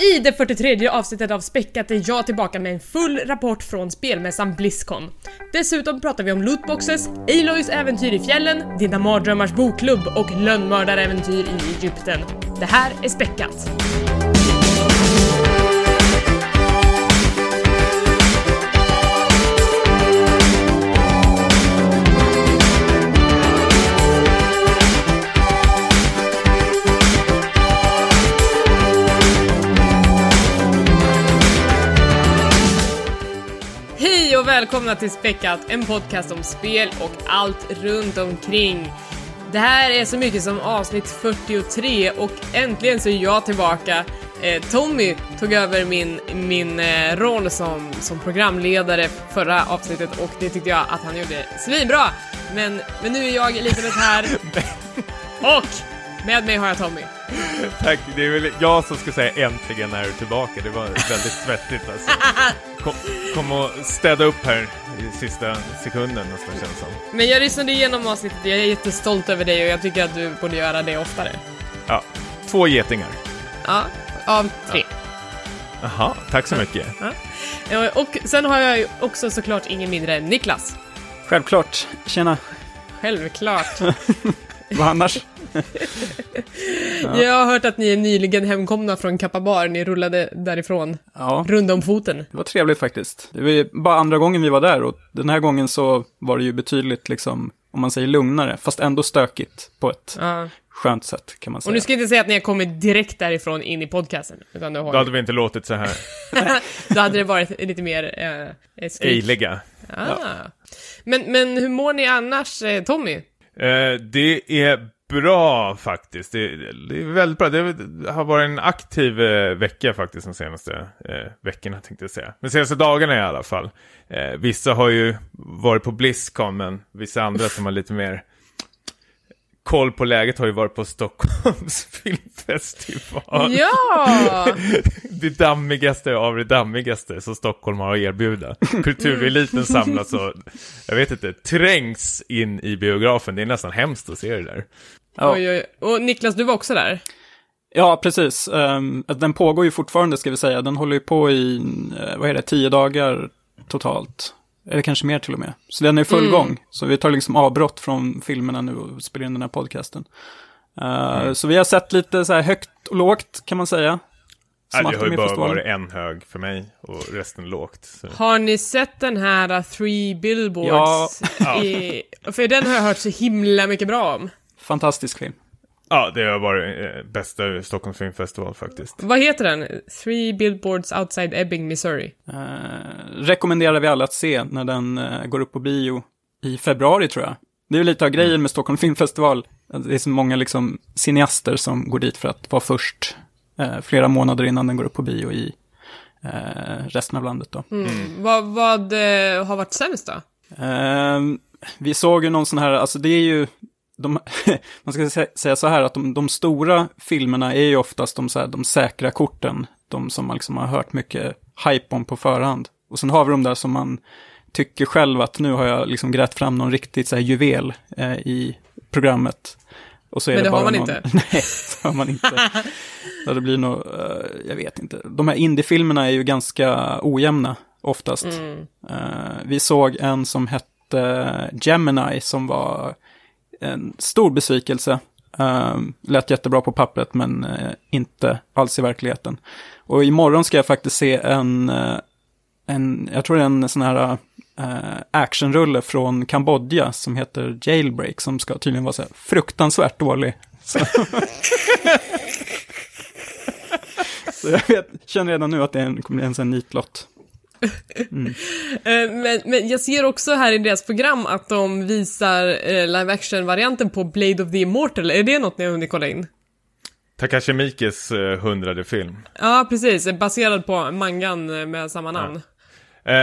I det 43 avsnittet av Späckat är jag tillbaka med en full rapport från spelmässan Blizzcon. Dessutom pratar vi om lootboxes, Aloys äventyr i fjällen, Dina mardrömmars bokklubb och lönnmördaräventyr i Egypten. Det här är Späckat. Välkomna till Späckat, en podcast om spel och allt runt omkring. Det här är så mycket som avsnitt 43 och äntligen så är jag tillbaka. Eh, Tommy tog över min, min eh, roll som, som programledare förra avsnittet och det tyckte jag att han gjorde svinbra. Men, men nu är jag Elisabeth här och med mig har jag Tommy. Tack, det är väl jag som ska säga äntligen är du tillbaka. Det var väldigt svettigt alltså. Kom, kom och städa upp här i sista sekunden nästan känns som. Men jag lyssnade igenom avsnittet jag är jättestolt över dig och jag tycker att du borde göra det oftare. Ja, två getingar. Ja, av tre. Jaha, tack så mycket. Ja. Och sen har jag ju också såklart ingen mindre än Niklas. Självklart. Tjena. Självklart. Vad annars? Jag har hört att ni är nyligen hemkomna från Kappa Bar. Ni rullade därifrån, Ja, runda om foten. det var trevligt faktiskt. Det var ju bara andra gången vi var där och den här gången så var det ju betydligt liksom, om man säger lugnare, fast ändå stökigt på ett Ja. skönt sätt kan man Och säga. nu ska jag inte säga att ni har kommit direkt därifrån in i podcasten, utan då, Då har hade vi inte låtit så här då hade det varit lite mer eh, skrik. ejliga. Ah. Men, men hur mår ni annars, eh, Tommy? Eh, det är bra faktiskt. Det, det är väldigt bra. Det har varit en aktiv eh, vecka faktiskt de senaste eh, veckorna tänkte jag säga. De senaste dagarna i alla fall. Eh, vissa har ju varit på Blizzcon men vissa andra som har lite mer koll på läget har ju varit på Stockholms filmfestival. Ja! det dammigaste av det dammigaste som Stockholm har att erbjuda. Kultureliten samlas och, jag vet inte, trängs in i biografen. Det är nästan hemskt att se det där. Ja. Oj, oj. Och Niklas, du var också där? Ja, precis. Um, den pågår ju fortfarande ska vi säga. Den håller ju på i, eh, vad är det, tio dagar totalt. Eller kanske mer till och med. Så den är i full Mm. gång. Så vi tar liksom avbrott från filmerna nu och spelar in den här podcasten. Uh, Så vi har sett lite så här högt och lågt kan man säga. Nej, det har ju bara varit en hög för mig och resten lågt. Så. Har ni sett den här uh, Three Billboards? Ja. I, för den har jag hört så himla mycket bra om. Fantastisk film. Ja, det har varit eh, bästa Stockholms filmfestival faktiskt. Vad heter den? Three Billboards Outside Ebbing, Missouri. Eh, rekommenderar vi alla att se när den eh, går upp på bio i februari tror jag. Det är ju lite av grejen med Stockholm Filmfestival. Det är så många liksom cineaster som går dit för att vara först eh, flera månader innan den går upp på bio i eh, resten av landet då. Mm. Vad, vad eh, har varit sämst då? Eh, vi såg ju någon sån här, alltså det är ju, de, man ska sä- säga så här att de, de stora filmerna är ju oftast de, så här, de säkra korten. De som man liksom har hört mycket hype om på förhand. Och sen har vi de där som man tycker själv att nu har jag liksom grävt fram någon riktigt så här juvel eh, i programmet. Och så är Men det har bara man någon... inte. Nej, det har man inte. Så det blir nog, eh, jag vet inte. De här indiefilmerna är ju ganska ojämna oftast. Mm. Eh, vi såg en som hette Gemini som var en stor besvikelse. Uh, lät jättebra på pappret men uh, inte alls i verkligheten. Och imorgon ska jag faktiskt se en, uh, en jag tror det är en sån här uh, actionrulle från Kambodja som heter Jailbreak som ska tydligen vara så här fruktansvärt dålig. Så, så jag vet, känner redan nu att det är en, kommer bli en sån här nitlott. Eh, Men, men jag ser också här i deras program att de visar eh, live action-varianten på Blade of the Immortal. Är det något ni har hunnit kolla in? Takashi Miikes eh, hundrade film. Ja, precis. Baserad på mangan eh, med samma namn. Eh,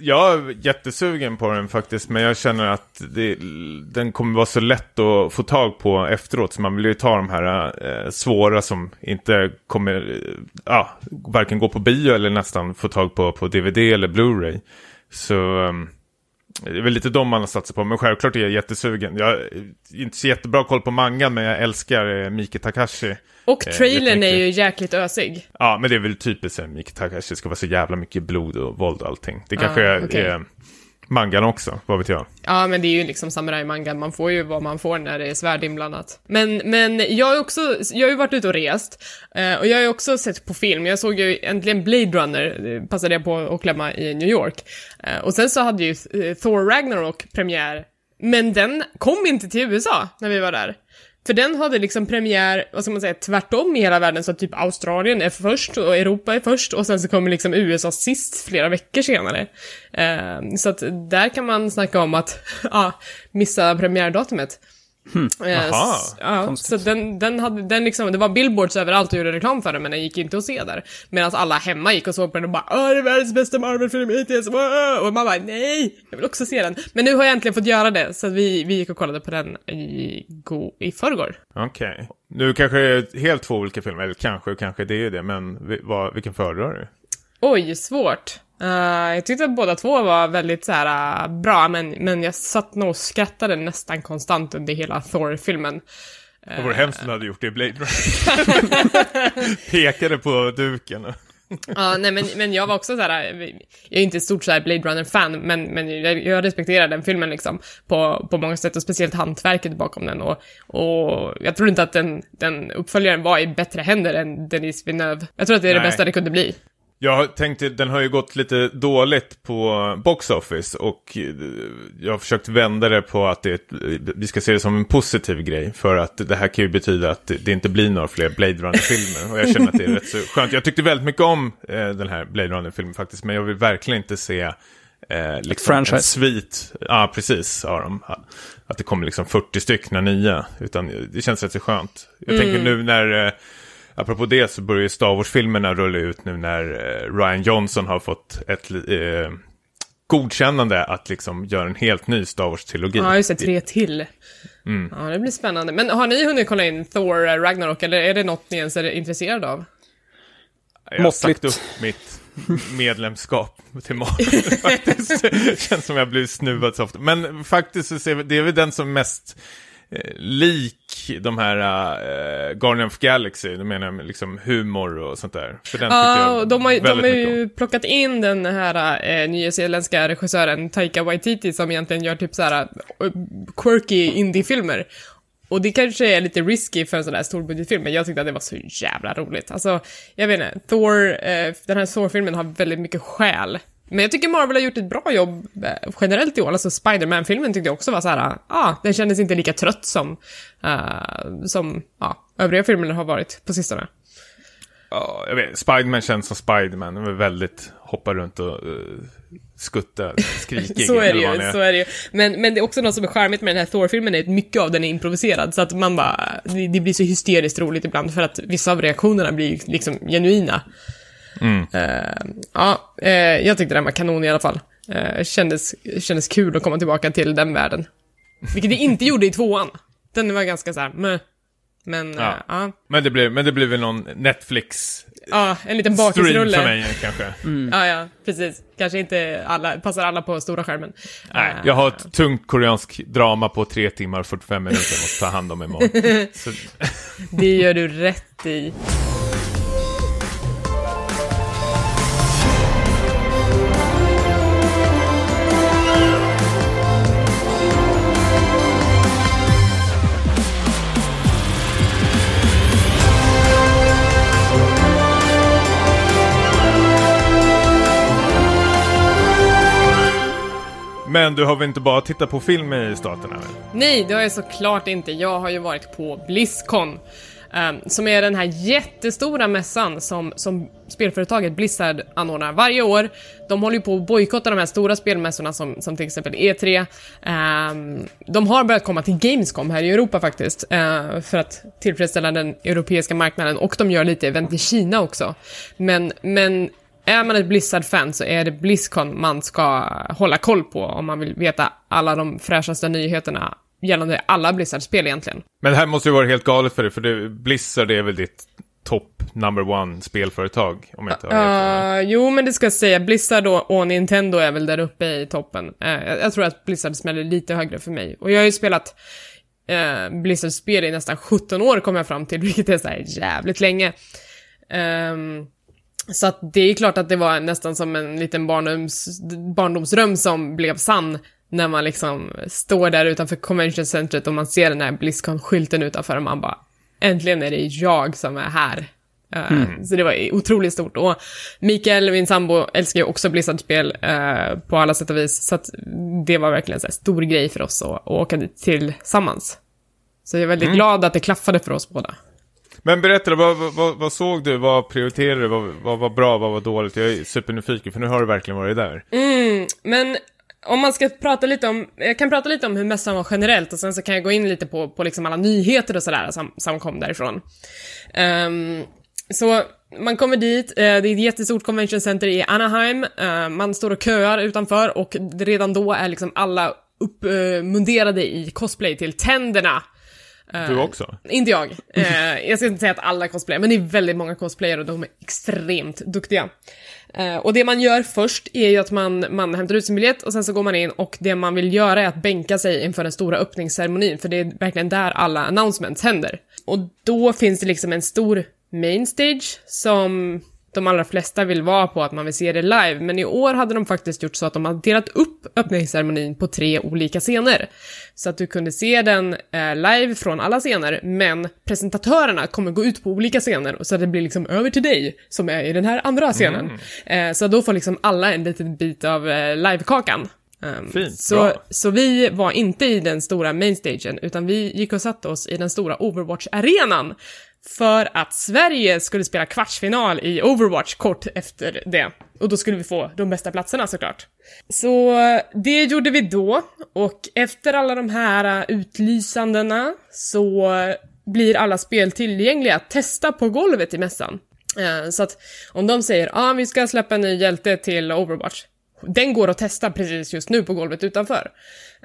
jag är jättesugen på den faktiskt, men jag känner att det, den kommer vara så lätt att få tag på efteråt. Så man vill ju ta de här eh, svåra som inte kommer, eh, ja, varken gå på bio eller nästan få tag på på DVD eller Blu-ray. Så ehm, det är väl lite de man har satsat på, men självklart är jag jättesugen. Jag har inte så jättebra koll på mangan, men jag älskar eh, Miki Takashi. Och Eh, trailern är ju jäkligt ösig. Ja, men det är väl typiskt Miki Takashi det ska vara så jävla mycket blod och våld och allting. Det Ah, kanske är, okej. är mangan också, vad vet jag. Ja, men det är ju liksom samurajmangan, man får ju vad man får när det är svärd inblandat. Men, men jag har ju också, jag har ju varit ute och rest, eh, och jag har ju också sett på film, jag såg ju äntligen Blade Runner, eh, passade jag på att klämma i New York. Eh, och sen så hade ju Thor Ragnarok premiär, men den kom inte till USA när vi var där. För den hade liksom premiär, vad ska man säga, tvärtom i hela världen, så att typ Australien är först och Europa är först och sen så kommer liksom USA sist flera veckor senare. Eh, så att där kan man snacka om att, ja, missa premiärdatumet. Eh, Jaha, s- ja, så den, den hade, den liksom, det var billboards överallt och gjorde reklam för den, men den gick inte att se där. Medan alla hemma gick och såg på den och bara Åh, det är världens bästa Marvel-film hittills! Wow! Och man bara nej, jag vill också se den. Men nu har jag äntligen fått göra det, så att vi, vi gick och kollade på den i, go, i förrgår. Okej. Nu kanske det är helt två olika filmer, eller kanske, kanske det är det, men vi- vad, vilken föredrar du? Oj, svårt. Eh, jag tyckte att båda två var väldigt så här uh, bra, men, men jag satt nog och skrattade nästan konstant under hela Thor-filmen. Det vore hemskt om du hade gjort det i Blade Runner. Pekade på duken. Ja, nej men, men jag var också så här, jag är inte ett stort så här Blade Runner-fan, men, men jag, jag respekterar den filmen liksom på, på många sätt och speciellt hantverket bakom den och, och jag tror inte att den, den uppföljaren var i bättre händer än Denis Villeneuve. Jag tror att det är det Nej. bästa det kunde bli. Jag tänkte, den har ju gått lite dåligt på Box Office och eh, jag har försökt vända det på att det, är ett- vi ska se det som en positiv grej. För att det här kan ju betyda att det inte blir några fler Blade Runner-filmer. Och jag känner att det är rätt så skönt. Jag tyckte väldigt mycket om eh, den här Blade Runner-filmen faktiskt. Men jag vill verkligen inte se eh, liksom franchise. en svit, ja precis, av dem. Att det kommer liksom 40 stycken nya. Utan det känns rätt så skönt. Jag tänker nu när... Eh, Apropå det så börjar ju Star Wars-filmerna rulla ut nu när eh, Ryan Johnson har fått ett eh, godkännande att liksom göra en helt ny Star Wars-trilogi. Ja, just det, tre till. Ja, det blir spännande. Men har ni hunnit kolla in Thor eh, Ragnarok, eller är det något ni ens är intresserade av? Jag har sagt upp mitt medlemskap till Marvel faktiskt. Det känns som jag blivit snuvad så ofta. Men faktiskt så ser vi, det är väl den som mest lik de här uh, Guardian of Galaxy, då menar jag liksom humor och sånt där. För den Ja, och de har, de har ju plockat in den här eh, nyzeeländska regissören Taika Waititi som egentligen gör typ så här eh, quirky indiefilmer. Och det kanske är lite risky för en sån där storbudgetfilm, men jag tyckte att det var så jävla roligt. Alltså, jag vet inte, Thor, eh, den här Thor-filmen har väldigt mycket själ. Men jag tycker Marvel har gjort ett bra jobb eh, generellt i år. Alltså Spider-Man-filmen tyckte jag också var så här, ja, ah, den kändes inte lika trött som, eh, som ja, övriga filmer har varit på sistone. Ja, jag vet, Spiderman känns som Spiderman. De är väldigt, hoppar runt och uh, skutta, skrikig. Så är det ju, så är det ju. Men, men det är också något som är charmigt med den här Thor-filmen, är att mycket av den är improviserad, så att man bara, det, det blir så hysteriskt roligt ibland för att vissa av reaktionerna blir liksom genuina. Mm. Eh, ja, eh, jag tyckte den var kanon i alla fall. Uh, kändes, kändes kul att komma tillbaka till den världen. Vilket det inte gjorde i tvåan. Den var ganska såhär, meh. Men, ja. Ja, Men det blev, men det blev väl någon Netflix ja, en liten bakisrulle. för mig kanske. Ja, ja, precis. Kanske inte alla, passar alla på stora skärmen. Nej, Eh, jag har ett tungt koreansk drama på tre timmar och 45 minuter jag måste ta hand om imorgon. Så, Det gör du rätt i. men du har väl inte bara tittat på film i staterna väl? Nej, det har jag såklart inte. Jag har ju varit på Blizzcon. Ehm, som är den här jättestora mässan som, som spelföretaget Blizzard anordnar varje år. De håller ju på att bojkotta de här stora spelmässorna som, som till exempel E3. Ehm, de har börjat komma till Gamescom här i Europa faktiskt, eh, för att tillfredsställa den europeiska marknaden och de gör lite event i Kina också. Men, men är man ett Blizzard-fan så är det Blizzcon man ska hålla koll på om man vill veta alla de fräschaste nyheterna gällande alla Blizzard-spel egentligen. Men det här måste ju vara helt galet för dig, för det, Blizzard är väl ditt topp number one spelföretag. Om jag inte har uh, Jo, men det ska jag säga. Blizzard och, Nintendo är väl där uppe i toppen. Uh, jag, tror att Blizzard smäller lite högre för mig. Och jag har ju spelat uh, Blizzard-spel i nästan 17 år, kom jag fram till, vilket är så här jävligt länge. Um, så att det är klart att det var nästan som en liten barndoms, barndomsdröm som blev sann när man liksom står där utanför convention centret och man ser den här Blizzcon-skylten utanför och man bara äntligen är det jag som är här. Uh, mm. Så det var otroligt stort. Och Mikael, min sambo, älskar ju också Blizzard-spel uh, på alla sätt och vis. Så det var verkligen en stor grej för oss att, att åka dit tillsammans. Så jag är väldigt mm. glad att det klaffade för oss båda. Men berätta, vad, vad, vad, såg du? Vad prioriterade du? Vad, vad var bra? Vad var dåligt? Jag är supernyfiken, för nu har du verkligen varit där. Mm, men om man ska prata lite om, jag kan prata lite om hur mässan var generellt och sen så kan jag gå in lite på, på liksom alla nyheter och sådär som, som kom därifrån. Um, så man kommer dit, eh, det är ett jättestort convention center i Anaheim, eh, man står och köar utanför och redan då är liksom alla uppmunderade i cosplay till tänderna. Du också? Inte jag. jag ska inte säga att alla cosplayar, men det är väldigt många cosplayare och de är extremt duktiga. Uh, och det man gör först är ju att man, man hämtar ut sin biljett och sen så går man in och det man vill göra är att bänka sig inför den stora öppningsceremonin, för det är verkligen där alla announcements händer. Och då finns det liksom en stor main stage som de allra flesta vill vara på, att man vill se det live, men i år hade de faktiskt gjort så att de hade delat upp öppningsceremonin på tre olika scener. Så att du kunde se den eh, live från alla scener, men presentatörerna kommer gå ut på olika scener, så att det blir liksom över till dig, som är i den här andra scenen. Mm. Eh, så då får liksom alla en liten bit av eh, livekakan. Um, Fint, så, bra. så vi var inte i den stora mainstagen, utan vi gick och satte oss i den stora Overwatch-arenan för att Sverige skulle spela kvartsfinal i Overwatch kort efter det. Och då skulle vi få de bästa platserna såklart. Så det gjorde vi då, och efter alla de här äh, utlysandena så blir alla spel tillgängliga att testa på golvet i mässan. Äh, så att om de säger ja ah, vi ska släppa en ny hjälte till Overwatch, den går att testa precis just nu på golvet utanför.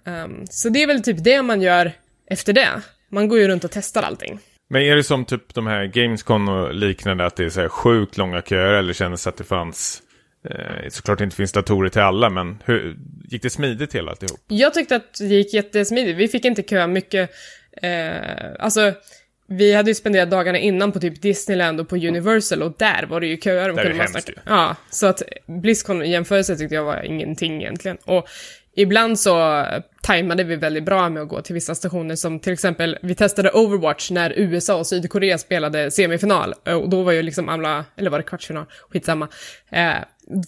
Ehm, så det är väl typ det man gör efter det. Man går ju runt och testar allting. Men är det som typ de här Gamescon och liknande att det är så här sjukt långa köer eller kändes att det fanns eh, såklart inte finns datorer till alla men hur, gick det smidigt hela alltihop? Jag tyckte att det gick jättesmidigt. Vi fick inte köa mycket. Eh, alltså vi hade ju spenderat dagarna innan på typ Disneyland och på Universal och där var det ju köer. Där är det hemskt ju. Ja, så att Blizzcon i jämförelse tyckte jag var ingenting egentligen. Och ibland så tajmade vi väldigt bra med att gå till vissa stationer som till exempel, vi testade Overwatch när USA och Sydkorea spelade semifinal och då var ju liksom alla, eller var det kvartsfinal, skitsamma. Eh,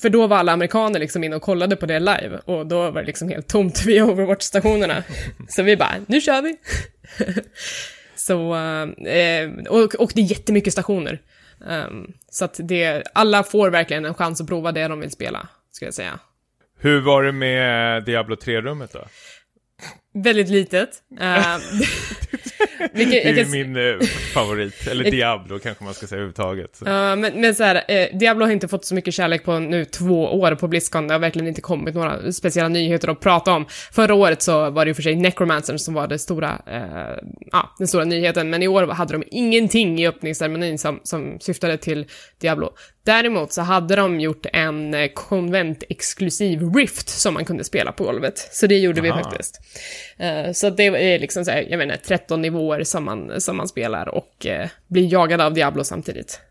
för då var alla amerikaner liksom inne och kollade på det live och då var det liksom helt tomt vid Overwatch-stationerna. så vi bara, nu kör vi! så, eh, och, och det är jättemycket stationer. Um, så att det, alla får verkligen en chans att prova det de vill spela, skulle jag säga. Hur var det med Diablo 3-rummet då? Väldigt litet. Uh, vilket, det är kan... min uh, favorit, eller Diablo kanske man ska säga överhuvudtaget. Uh, men, men så här, uh, Diablo har inte fått så mycket kärlek på nu två år på Blizzcon. Det har verkligen inte kommit några speciella nyheter att prata om. Förra året så var det ju för sig Necromancer som var det stora, ja, den stora nyheten, men i år hade de ingenting i öppningsceremonin som, som syftade till Diablo. Däremot så hade de gjort en eh, konvent-exklusiv Rift som man kunde spela på golvet. Så det gjorde Aha. vi faktiskt. Uh, så det är liksom så här, jag menar, 13 nivåer som man, som man spelar och uh, blir jagad av Diablo samtidigt.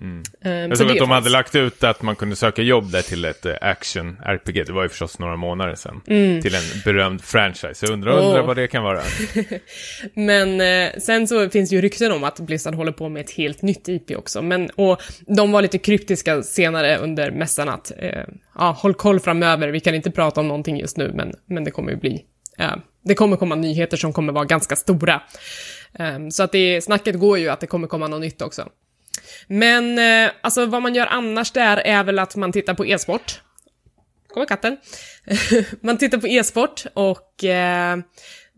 Mm. Um, jag såg att de hade lagt ut att man kunde söka jobb där till ett action-RPG. Det var ju förstås några månader sedan. Mm. Till en berömd franchise. Jag undrar, oh. undrar vad det kan vara. Men eh, sen så finns ju rykten om att Blizzard håller på med ett helt nytt IP också. Men, och de var lite kryptiska senare under mässan att eh, ja, håll koll framöver. Vi kan inte prata om någonting just nu, men, men det kommer ju bli eh, det kommer komma nyheter som kommer vara ganska stora. Ehm, så att det, snacket går ju att det kommer komma något nytt också. Men eh, alltså vad man gör annars där är väl att man tittar på e-sport. Kommer katten. man tittar på e-sport och eh,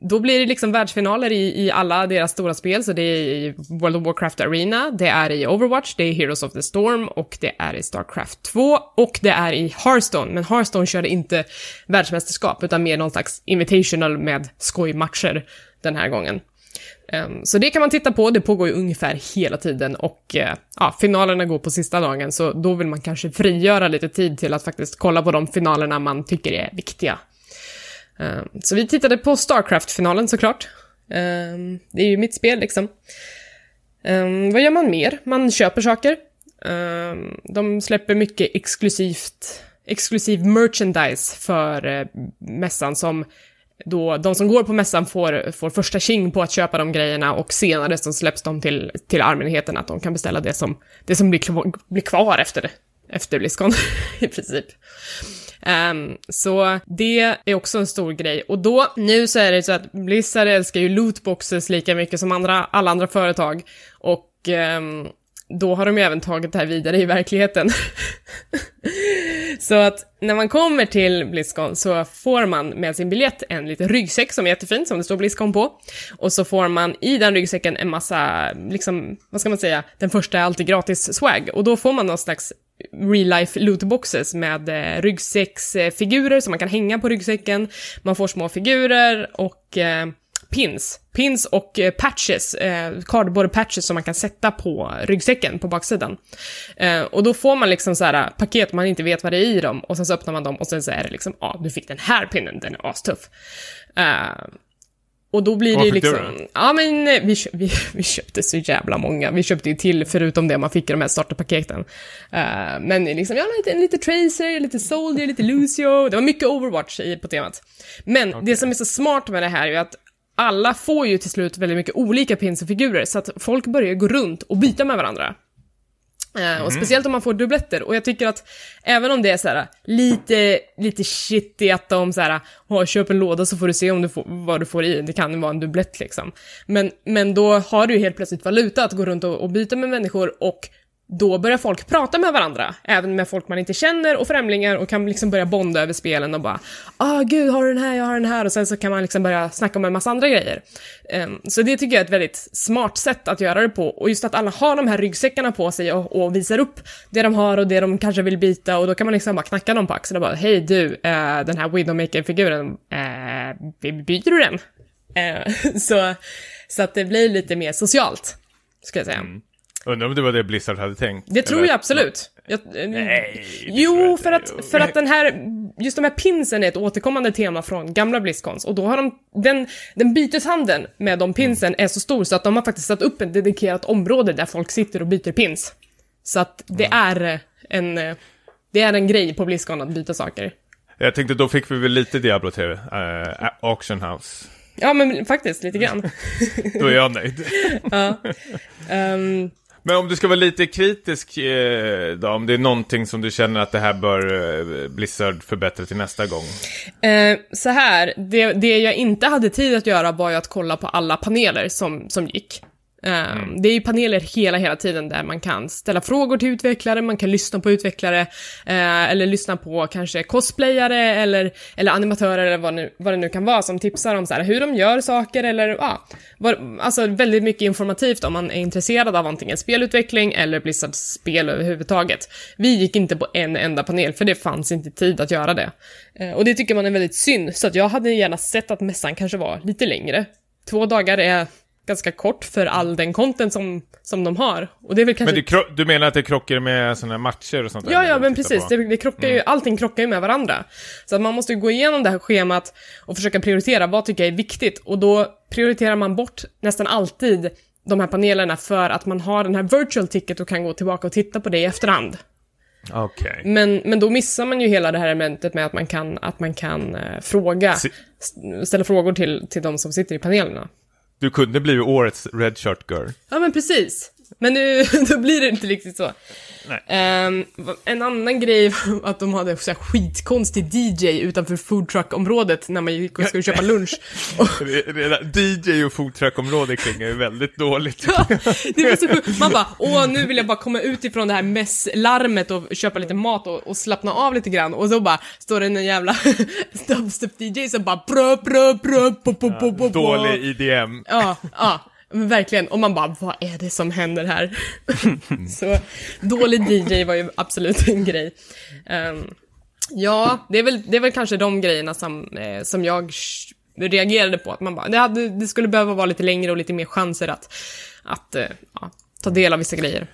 då blir det liksom världsfinaler i, i alla deras stora spel, så det är i World of Warcraft Arena, det är i Overwatch, det är Heroes of the Storm och det är i Starcraft 2 och det är i Hearthstone, men Hearthstone körde inte världsmästerskap utan mer någon slags invitational med skojmatcher den här gången. Um, så det kan man titta på, det pågår ju ungefär hela tiden och uh, ja, finalerna går på sista dagen, så då vill man kanske frigöra lite tid till att faktiskt kolla på de finalerna man tycker är viktiga. Um, så vi tittade på Starcraft-finalen såklart. Um, det är ju mitt spel liksom. Ehm, vad gör man mer? Man köper saker. de släpper mycket exklusivt exklusiv merchandise för eh, mässan som då de som går på mässan får, får första king på att köpa de grejerna och senare så släpps de till, till allmänheten att de kan beställa det som, det som blir, kvar, blir kvar efter, efter Blizzcon i princip. Um, så det är också en stor grej. Och då, nu så är det så att Blizzard älskar ju lootboxes lika mycket som andra, alla andra företag. Och um, då har de ju även tagit det här vidare i verkligheten. så att när man kommer till Blizzcon så får man med sin biljett en liten ryggsäck som är jättefin, som det står Blizzcon på. Och så får man i den ryggsäcken en massa, liksom, vad ska man säga, den första är alltid gratis swag. Och då får man någon slags real life lootboxes med eh, ryggsäcksfigurer som man kan hänga på ryggsäcken. Man får små figurer och eh, pins. Pins och eh, patches, eh, cardboard patches som man kan sätta på ryggsäcken på baksidan. Eh, och då får man liksom så här eh, paket man inte vet vad det är i dem och sen så öppnar man dem och sen så är det liksom, ja, ah, du fick den här pinnen, den är astuff. Eh, och då blir det ju liksom, ja men vi, vi, vi köpte så jävla många, vi köpte ju till förutom det man fick i de här starterpaketen. Uh, men liksom, ja, lite, lite Tracer, lite Soldier, lite Lucio, det var mycket Overwatch i, på temat. Men okay. det som är så smart med det här är ju att alla får ju till slut väldigt mycket olika pins och figurer, så att folk börjar gå runt och byta med varandra. Mm. Och mhm. speciellt om man får dubbletter. Och jag tycker att även om det är så här, lite, lite shitty att de så här, oh, köp en låda så får du se om du får, vad du får i, det kan ju vara en dubblett liksom. Men, men då har du ju helt plötsligt valuta att gå runt och, och byta med människor och då börjar folk prata med varandra, även med folk man inte känner och främlingar och kan liksom börja bonda över spelen och bara ah gud, har du den här, jag har den här och sen så kan man liksom börja snacka om en massa andra grejer. Um, så det tycker jag är ett väldigt smart sätt att göra det på och just att alla har de här ryggsäckarna på sig och, och visar upp det de har och det de kanske vill byta och då kan man liksom bara knacka dem på axeln och bara hej du, uh, den här Widowmaker-figuren, uh, byter du den? Uh, så, så att det blir lite mer socialt, ska jag säga. Mm. Undrar om det var det Blizzard hade tänkt? Det tror jag absolut. Jag, Nej, jo, för att, för att den här, just de här pinsen är ett återkommande tema från gamla Blizzcons och då har de, den, den byteshandeln med de pinsen är så stor så att de har faktiskt satt upp ett dedikerat område där folk sitter och byter pins. Så att det är en, det är en grej på Blizzcon att byta saker. Jag tänkte då fick vi väl lite Diablo-TV, uh, eh, Auction House. Ja, men faktiskt lite grann. då är jag nöjd. ja. Um, men om du ska vara lite kritisk eh, då, om det är någonting som du känner att det här bör eh, Blizzard förbättra till nästa gång? Eh, så här, det, det jag inte hade tid att göra var ju att kolla på alla paneler som, som gick. Ehm, mm. Det är ju paneler hela, hela tiden där man kan ställa frågor till utvecklare, man kan lyssna på utvecklare, eh, eller lyssna på kanske cosplayare eller, eller animatörer eller vad, nu, vad det nu kan vara som tipsar om så här, hur de gör saker eller ja, vad, alltså väldigt mycket informativt om man är intresserad av antingen spelutveckling eller Blizzards spel överhuvudtaget. Vi gick inte på en enda panel för det fanns inte tid att göra det. Eh, och det tycker man är väldigt synd, så att jag hade gärna sett att mässan kanske var lite längre. Två dagar är ganska kort för all den content som, som de har. Och det är väl kanske... Men du, du menar att det krockar med sådana matcher och sånt där? Ja, ja, men precis. Det, det, krockar ju, mm. allting krockar ju med varandra. Så att man måste gå igenom det här schemat och försöka prioritera vad tycker jag är viktigt. Och då prioriterar man bort nästan alltid de här panelerna för att man har den här virtual ticket och kan gå tillbaka och titta på det i efterhand. Okay. Men, men då missar man ju hela det här elementet med att man kan, att man kan eh, fråga, ställa frågor till, till de som sitter i panelerna. Du kunde blivit årets redshirt Girl. Ja, men precis. Men nu, då blir det inte riktigt så. Um, en annan grej var att de hade så här skitkonstig DJ utanför foodtruck-området när man gick och skulle köpa lunch. DJ och foodtruck-området klingar ju väldigt dåligt. ja, det var så, man bara, åh nu vill jag bara komma ut ifrån det här mässlarmet och köpa lite mat och, och, slappna av lite grann. Och så bara står det en jävla dubstep-DJ som bara brö, brö, brö, po, po, po, po, Dålig IDM. Ja, ja. Men verkligen, och man bara, vad är det som händer här? så dålig DJ var ju absolut en grej. Um, ja, det är, väl, det är väl kanske de grejerna som, eh, som jag reagerade på. Att man bara, det, hade, det skulle behöva vara lite längre och lite mer chanser att, att eh, ja, ta del av vissa grejer.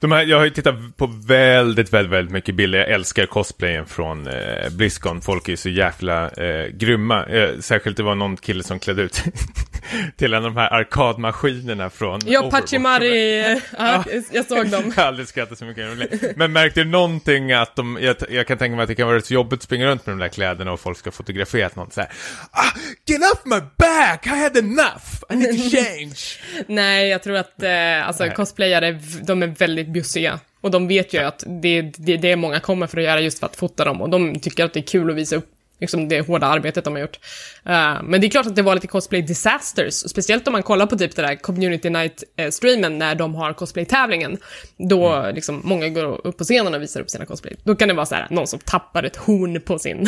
De här, jag har ju tittat på väldigt, väldigt, väldigt mycket bilder. Jag älskar cosplayen från eh, Blizzcon. Folk är så jävla eh, grymma. Eh, särskilt det var någon kille som klädde ut till en av de här arkadmaskinerna från Ja. Pachimari, ja, jag såg dem. Jag har aldrig skrattat så mycket. Men märkte du någonting att de, jag, jag kan tänka mig att det kan vara rätt jobbigt att springa runt med de där kläderna och folk ska fotografera något så här. Ah, get off my back! I had enough! I need to change! Nej, jag tror att eh, alltså, Nej. cosplayare, de är väldigt bjussiga. Och de vet ju att det, det, det är många kommer för att göra just för att fota dem. Och de tycker att det är kul att visa upp liksom, det hårda arbetet de har gjort. Eh, men det är klart att det var lite cosplay disasters. Speciellt om man kollar på typ det där community night-streamen när de har cosplay-tävlingen. Då liksom många går upp på scenen och visar upp sina cosplay. Då kan det vara så här, någon som tappar ett horn på sin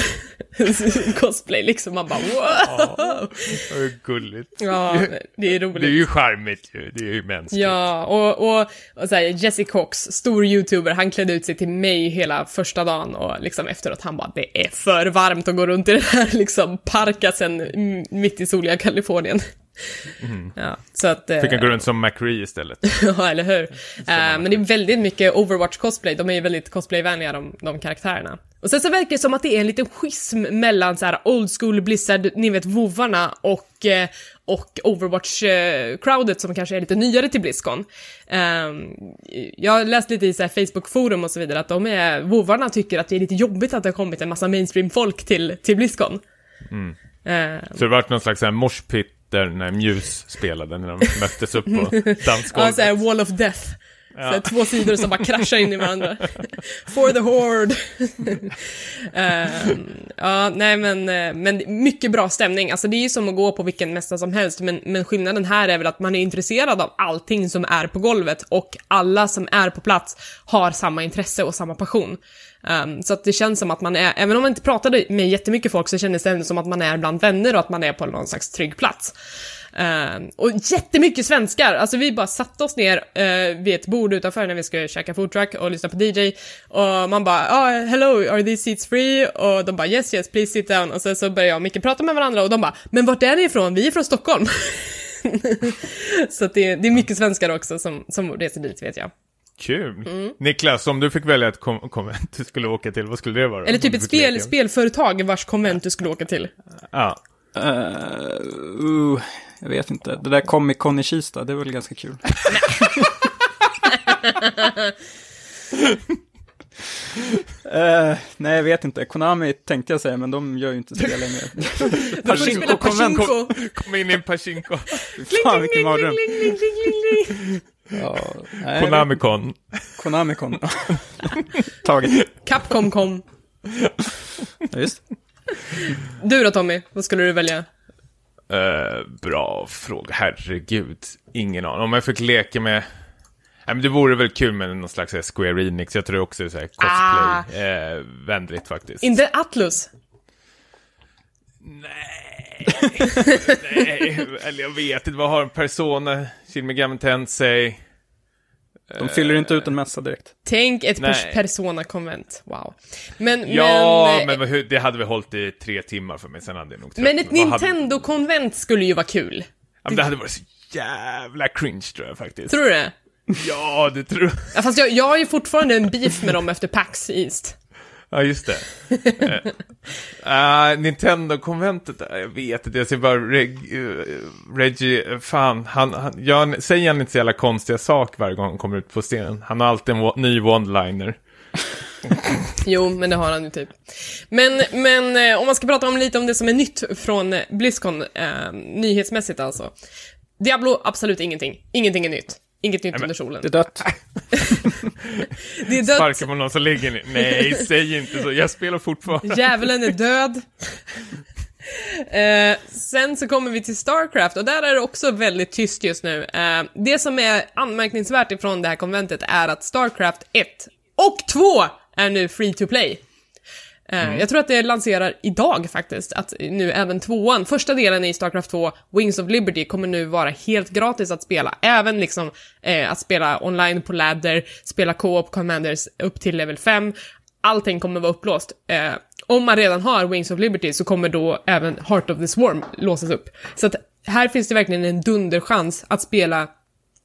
cosplay liksom. Man bara wow! Vad gulligt. Ja, det är roligt. Det är ju charmigt ju. Det är ju mänskligt. Ja, och, och, och så här, Jesse Cox, stor youtuber, han klädde ut sig till mig hela första dagen och liksom efteråt han bara det är för varmt att gå runt i den här liksom parkasen mitt i soliga Kalifornien. Ja, så att... eh, Fick han gå runt som McRee istället. ja, eller hur? Eh, men det är väldigt mycket Overwatch-cosplay, de är ju väldigt cosplayvänliga de, de karaktärerna. Och sen så verkar det som att det är en liten schism mellan så här old school Blizzard, ni vet vovarna och, eh, och Overwatch-crowdet som kanske är lite nyare till Blizzcon. Ehm, jag har läst lite i så här Facebook-forum och så vidare att de är, vovarna tycker att det är lite jobbigt att det har kommit en massa mainstream-folk till, till Blizzcon. Ehm, Så det vart någon slags så här där när Muse spelade när de möttes upp på Ja, dansgolvet. såhär wall of death. Så här, två sidor som bara kraschar in i varandra. For the horde. Ehm, ja, nej men, eh, men mycket bra stämning. Alltså det är ju som att gå på vilken mässa som helst, men, men skillnaden här är väl att man är intresserad av allting som är på golvet och alla som är på plats har samma intresse och samma passion. Ehm, så att det känns som att man är, även om man inte pratade med jättemycket folk så kändes det ändå som att man är bland vänner och att man är på någon slags trygg plats. Ehm, och jättemycket svenskar, alltså vi bara satte oss ner uh, vid ett bord utanför när vi skulle käka food truck och lyssna på DJ och man bara oh, hello, are these seats free? Och de bara yes yes, please sit down och sen så började jag och Micke prata med varandra och de bara men vart är ni ifrån? Vi är från Stockholm. så att det, det är mycket svenskar också som, som reser dit vet jag. Kul. Mm. Niklas, om du fick välja ett kom- konvent du skulle åka till, vad skulle det vara? Eller typ ett spel, spelföretag vars konvent du skulle åka till. Ja. Uh, uh, jag vet inte. Det där Comic Con i Kista, det är väl ganska kul. Eh, nej, jag vet inte. Konami tänkte jag säga, men de gör ju inte spel längre. Pachinko-konvent. Pachinko. Kom in i en Pachinko. Fan, vilken mardröm. Ja, Konamikon. Konami-kon. Taget. Capcom kom. Ja, just. Du då Tommy, vad skulle du välja? Eh, bra fråga, herregud. Ingen aning. Om jag fick leka med... Nej, men det vore väl kul med någon slags här Square Enix. Jag tror också det är här Ah. cosplay-vänligt faktiskt. Inte Atlus? Nej. Nej, eller jag vet inte. Vad har en Persona, Shin Megami Tensei? De fyller inte ut en mässa direkt. Tänk ett Nej. pers- Persona-konvent, wow. Men, Ja, men, men, hur- det hade väl hållit i tre timmar för mig, sen hade jag nog men ett hade- Nintendo-konvent skulle ju vara kul. Ja, men det hade varit så jävla cringe tror jag faktiskt. Tror du det? Ja, det tror jag. Ja, fast jag, jag har ju fortfarande en beef med dem efter PAX East. Ja, just det. uh, Nintendo-konventet, eh, jag vet inte, jag ser bara Reg, uh, Reggie, fan, han, han, jag, säger han inte så jävla konstiga saker varje gång han kommer ut på scenen? Han har alltid en ny one-liner. Jo, men det har han ju typ. Men, men eh, om man ska prata om lite om det som är nytt från Blizzcon, eh, nyhetsmässigt alltså. Diablo, absolut ingenting. Ingenting är nytt. Inget nytt under solen. Det är dött. Det är dött. Sparkar på någon som ligger ner. Nej, säg inte så, jag spelar fortfarande. Djävulen är död. Eh, sen så kommer vi till Starcraft och där är det också väldigt tyst just nu. Eh, det som är anmärkningsvärt ifrån det här konventet är att Starcraft 1 och 2 är nu free to play. Eh, Jag tror att det lanserar idag faktiskt, att nu även tvåan, första delen i Starcraft 2, Wings of Liberty, kommer nu vara helt gratis att spela. Även liksom eh, att spela online på ladder, spela co-op commanders upp till level 5. Allting kommer vara upplåst. Eh, om man redan har Wings of Liberty så kommer då även Heart of the Swarm låsas upp. Så att här finns det verkligen en dunderchans att spela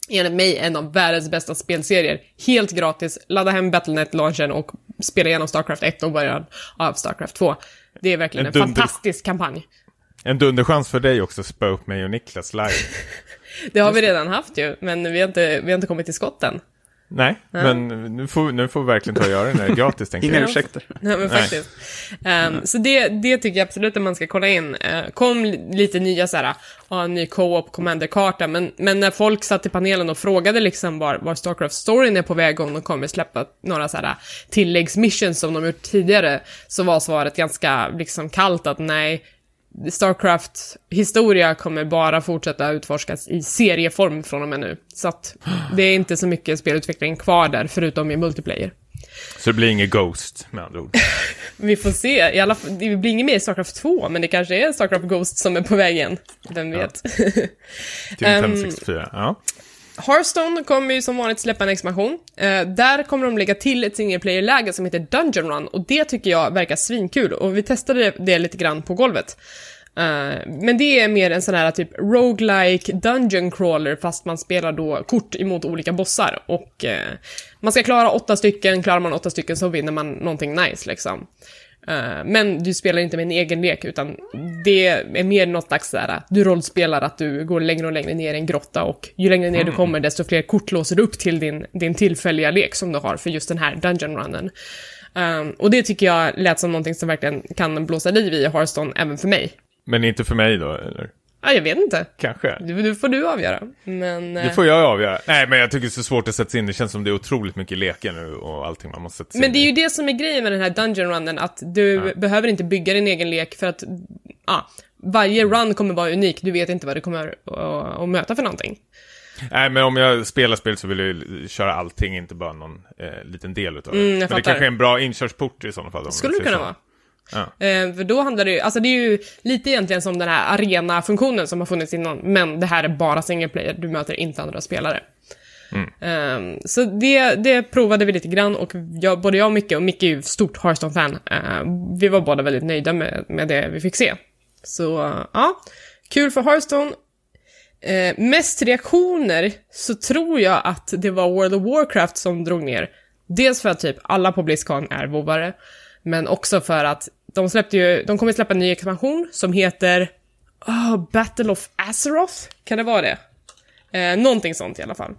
enligt mig en av världens bästa spelserier. Helt gratis, ladda hem Battlenet-launchen och spela igenom Starcraft 1 och början av Starcraft 2. Det är verkligen en, En fantastisk kampanj. En dunderchans för dig också spöa upp mig och Niklas live. Det har vi redan haft ju, men vi har inte, vi har inte kommit till skott än. Nej, men nu får, nu får vi verkligen ta och göra det när det är gratis tänker Inga jag. ursäkter. Nej, men faktiskt. Ehm, så det, det tycker jag absolut att man ska kolla in. Uh, kom li- lite nya såhär, ja, en ny co-op commander-karta, men, men när folk satt i panelen och frågade liksom var, var Starcraft-storyn är på väg, om de kommer släppa några såhär tilläggsmissions som de gjort tidigare, så var svaret ganska liksom kallt att nej, Starcraft historia kommer bara fortsätta utforskas i serieform från och med nu. Så att det är inte så mycket spelutveckling kvar där, förutom i multiplayer. Så det blir inget Ghost med andra ord. Vi får se. I alla fall, det blir inget mer Starcraft 2, men det kanske är Starcraft Ghost som är på väg igen. Vem vet? Till Ehm, 564. Ja. Hearthstone kommer ju som vanligt släppa en expansion. Eh, där kommer de lägga till ett single player-läge som heter Dungeon Run och det tycker jag verkar svinkul och vi testade det lite grann på golvet. Eh, men det är mer en sån här typ roguelike dungeon crawler fast man spelar då kort emot olika bossar och eh, man ska klara åtta stycken, klarar man åtta stycken så vinner man någonting nice liksom. Eh, Men du spelar inte med en egen lek, utan det är mer något slags sådär, du rollspelar att du går längre och längre ner i en grotta och ju längre ner du kommer, desto fler kort låser du upp till din, din tillfälliga lek som du har för just den här dungeon runnen. Um, och det tycker jag lät som någonting som verkligen kan blåsa liv i Hearthstone även för mig. Men inte för mig då, eller? Ja, jag vet inte. Kanske. Du, du får du avgöra. Men... Det eh, får jag avgöra. Nej, men jag tycker det är så svårt att sätta sig in. Det känns som det är otroligt mycket lekar nu och allting man måste sätta sig Men in det är ju det som är grejen med den här Dungeon Runnen, att du behöver inte bygga din egen lek för att, ja, varje run kommer vara unik, du vet inte vad du kommer att, möta för någonting. Nej, men om jag spelar spel så vill jag ju köra allting, inte bara någon eh, liten del utav det. Mm, men det kanske är en bra inkörsport i sådana fall. Skulle det kunna vara. Ja. Eh, för då handlar det ju, alltså det är ju lite egentligen som den här arena-funktionen som har funnits innan, men det här är bara single player, du möter inte andra spelare. Eh, så det, det provade vi lite grann och jag, både jag och Micke, och Micke är ju stort Hearthstone-fan, eh, vi var båda väldigt nöjda med, med det vi fick se. Så eh, ja, kul för Hearthstone. Eh, mest reaktioner så tror jag att det var World of Warcraft som drog ner. Dels för att typ alla på Blizzcon är vovare, men också för att de släppte ju, de kommer släppa en ny expansion som heter oh, Battle of Azeroth, kan det vara det? Eh, någonting sånt i alla fall.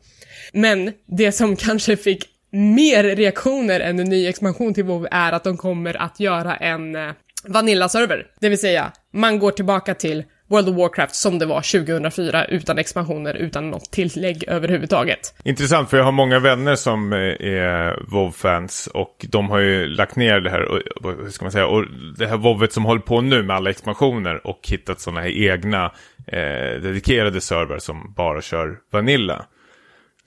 Men det som kanske fick mer reaktioner än en ny expansion till WoW är att de kommer att göra en eh, Vanilla-server. Det vill säga, man går tillbaka till World of Warcraft som det var 2004 utan expansioner, utan något tillägg överhuvudtaget. Intressant, för jag har många vänner som eh, är WoW-fans och de har ju lagt ner det här, hur ska man säga, och det här WoWet som håller på nu med alla expansioner och hittat sådana här egna eh, dedikerade server som bara kör Vanilla.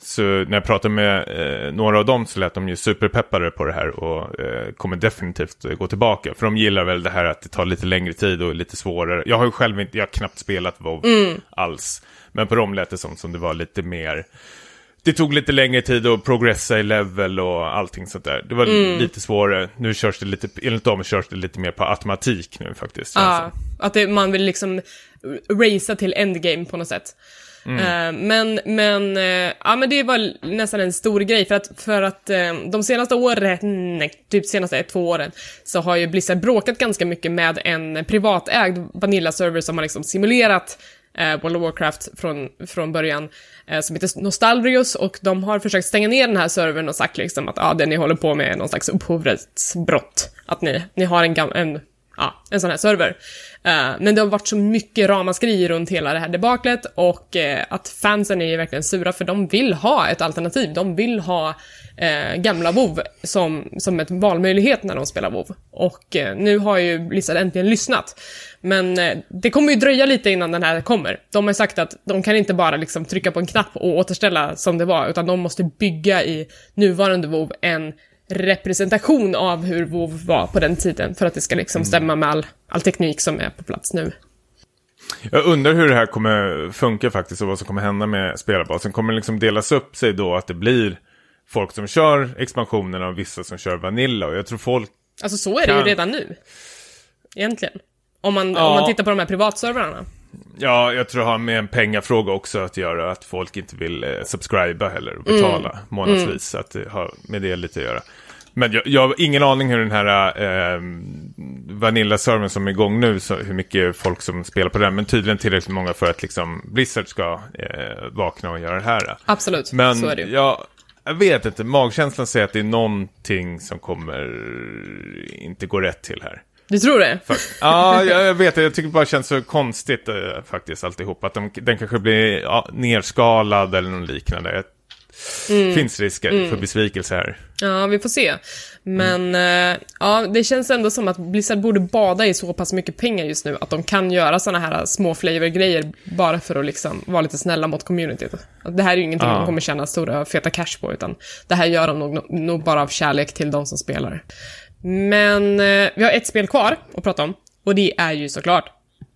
Så när jag pratade med eh, några av dem så lät de ju superpeppade på det här och eh, kommer definitivt eh, gå tillbaka. För de gillar väl det här att det tar lite längre tid och är lite svårare. Jag har ju själv inte, jag har knappt spelat WoW alls. Men på dem lät det som, som det var lite mer, det tog lite längre tid att progressa i level och allting sånt där. Det var lite svårare. Nu körs det lite, enligt dem körs det lite mer på automatik nu faktiskt. Ja, att det, man vill liksom racea till endgame på något sätt. Mm. Eh, men, men, eh, ja men det var nästan en stor grej för att, för att eh, de senaste åren, nej, typ senaste ett, två åren, så har ju Blizzard bråkat ganska mycket med en privatägd Vanilla-server som har liksom simulerat World of Warcraft från, från början, som heter Nostalrius, och de har försökt stänga ner den här servern och sagt liksom att ah, det ni håller på med är någon slags upphovsrättsbrott. Att ni, ni har en, gam- en ja, en sån här server. Eh, men det har varit så mycket ramaskri runt hela det här debaklet och eh, att fansen är ju verkligen sura för de vill ha ett alternativ. De vill ha eh, gamla WoW som, som ett valmöjlighet när de spelar WoW. Och nu har ju Blizzard äntligen lyssnat. Men det kommer ju dröja lite innan den här kommer. De har ju sagt att de kan inte bara liksom trycka på en knapp och återställa som det var, utan de måste bygga i nuvarande WoW en representation av hur WoW var på den tiden för att det ska liksom stämma med all, all teknik som är på plats nu. Jag undrar hur det här kommer funka faktiskt och vad som kommer hända med spelarbasen. Kommer det liksom delas upp sig då att det blir folk som kör expansionerna och vissa som kör Vanilla? Och jag tror folk Alltså så är det ju Kan- redan nu. Egentligen. Om man, Ja. om man tittar på de här privatservrarna. Ja, jag tror det har med en pengafråga också att göra. Att folk inte vill eh, subscriba heller och betala Mm. månadsvis. Så att det har med det lite att göra. Men jag, jag har ingen aning hur den här eh, Vanilla-servern som är igång nu, så, hur mycket folk som spelar på den. Men tydligen tillräckligt många för att liksom Blizzard ska eh, vakna och göra det här. Absolut, Men så är det ju. jag, jag vet inte, magkänslan säger att det är någonting som kommer inte gå rätt till här. Du tror det? Ja, jag, vet det. Jag tycker det bara känns så konstigt eh, faktiskt alltihop. Att de, den kanske blir ja, nerskalad eller något liknande. Det Mm. finns risker för besvikelse här. Ja, vi får se. Men eh, ja, det känns ändå som att Blizzard borde bada i så pass mycket pengar just nu att de kan göra såna här små flavor-grejer bara för att liksom vara lite snälla mot communityt. Det här är ju ingenting Ja. de kommer tjäna stora feta cash på, utan det här gör de nog, nog bara av kärlek till de som spelar. Men eh, vi har ett spel kvar att prata om, och det är ju såklart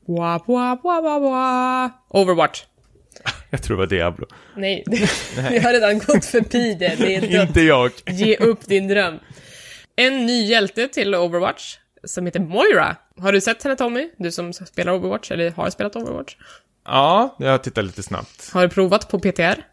Wah, wah, wah, wah, wah. Overwatch. Jag tror det var Diablo. Nej, vi har redan gått förbi det. Det är. Inte jag. Ge upp din dröm. En ny hjälte till Overwatch, som heter Moira. Har du sett henne Tommy? Du som spelar Overwatch, eller har spelat Overwatch. Ja, jag tittar lite snabbt. Har du provat på PTR?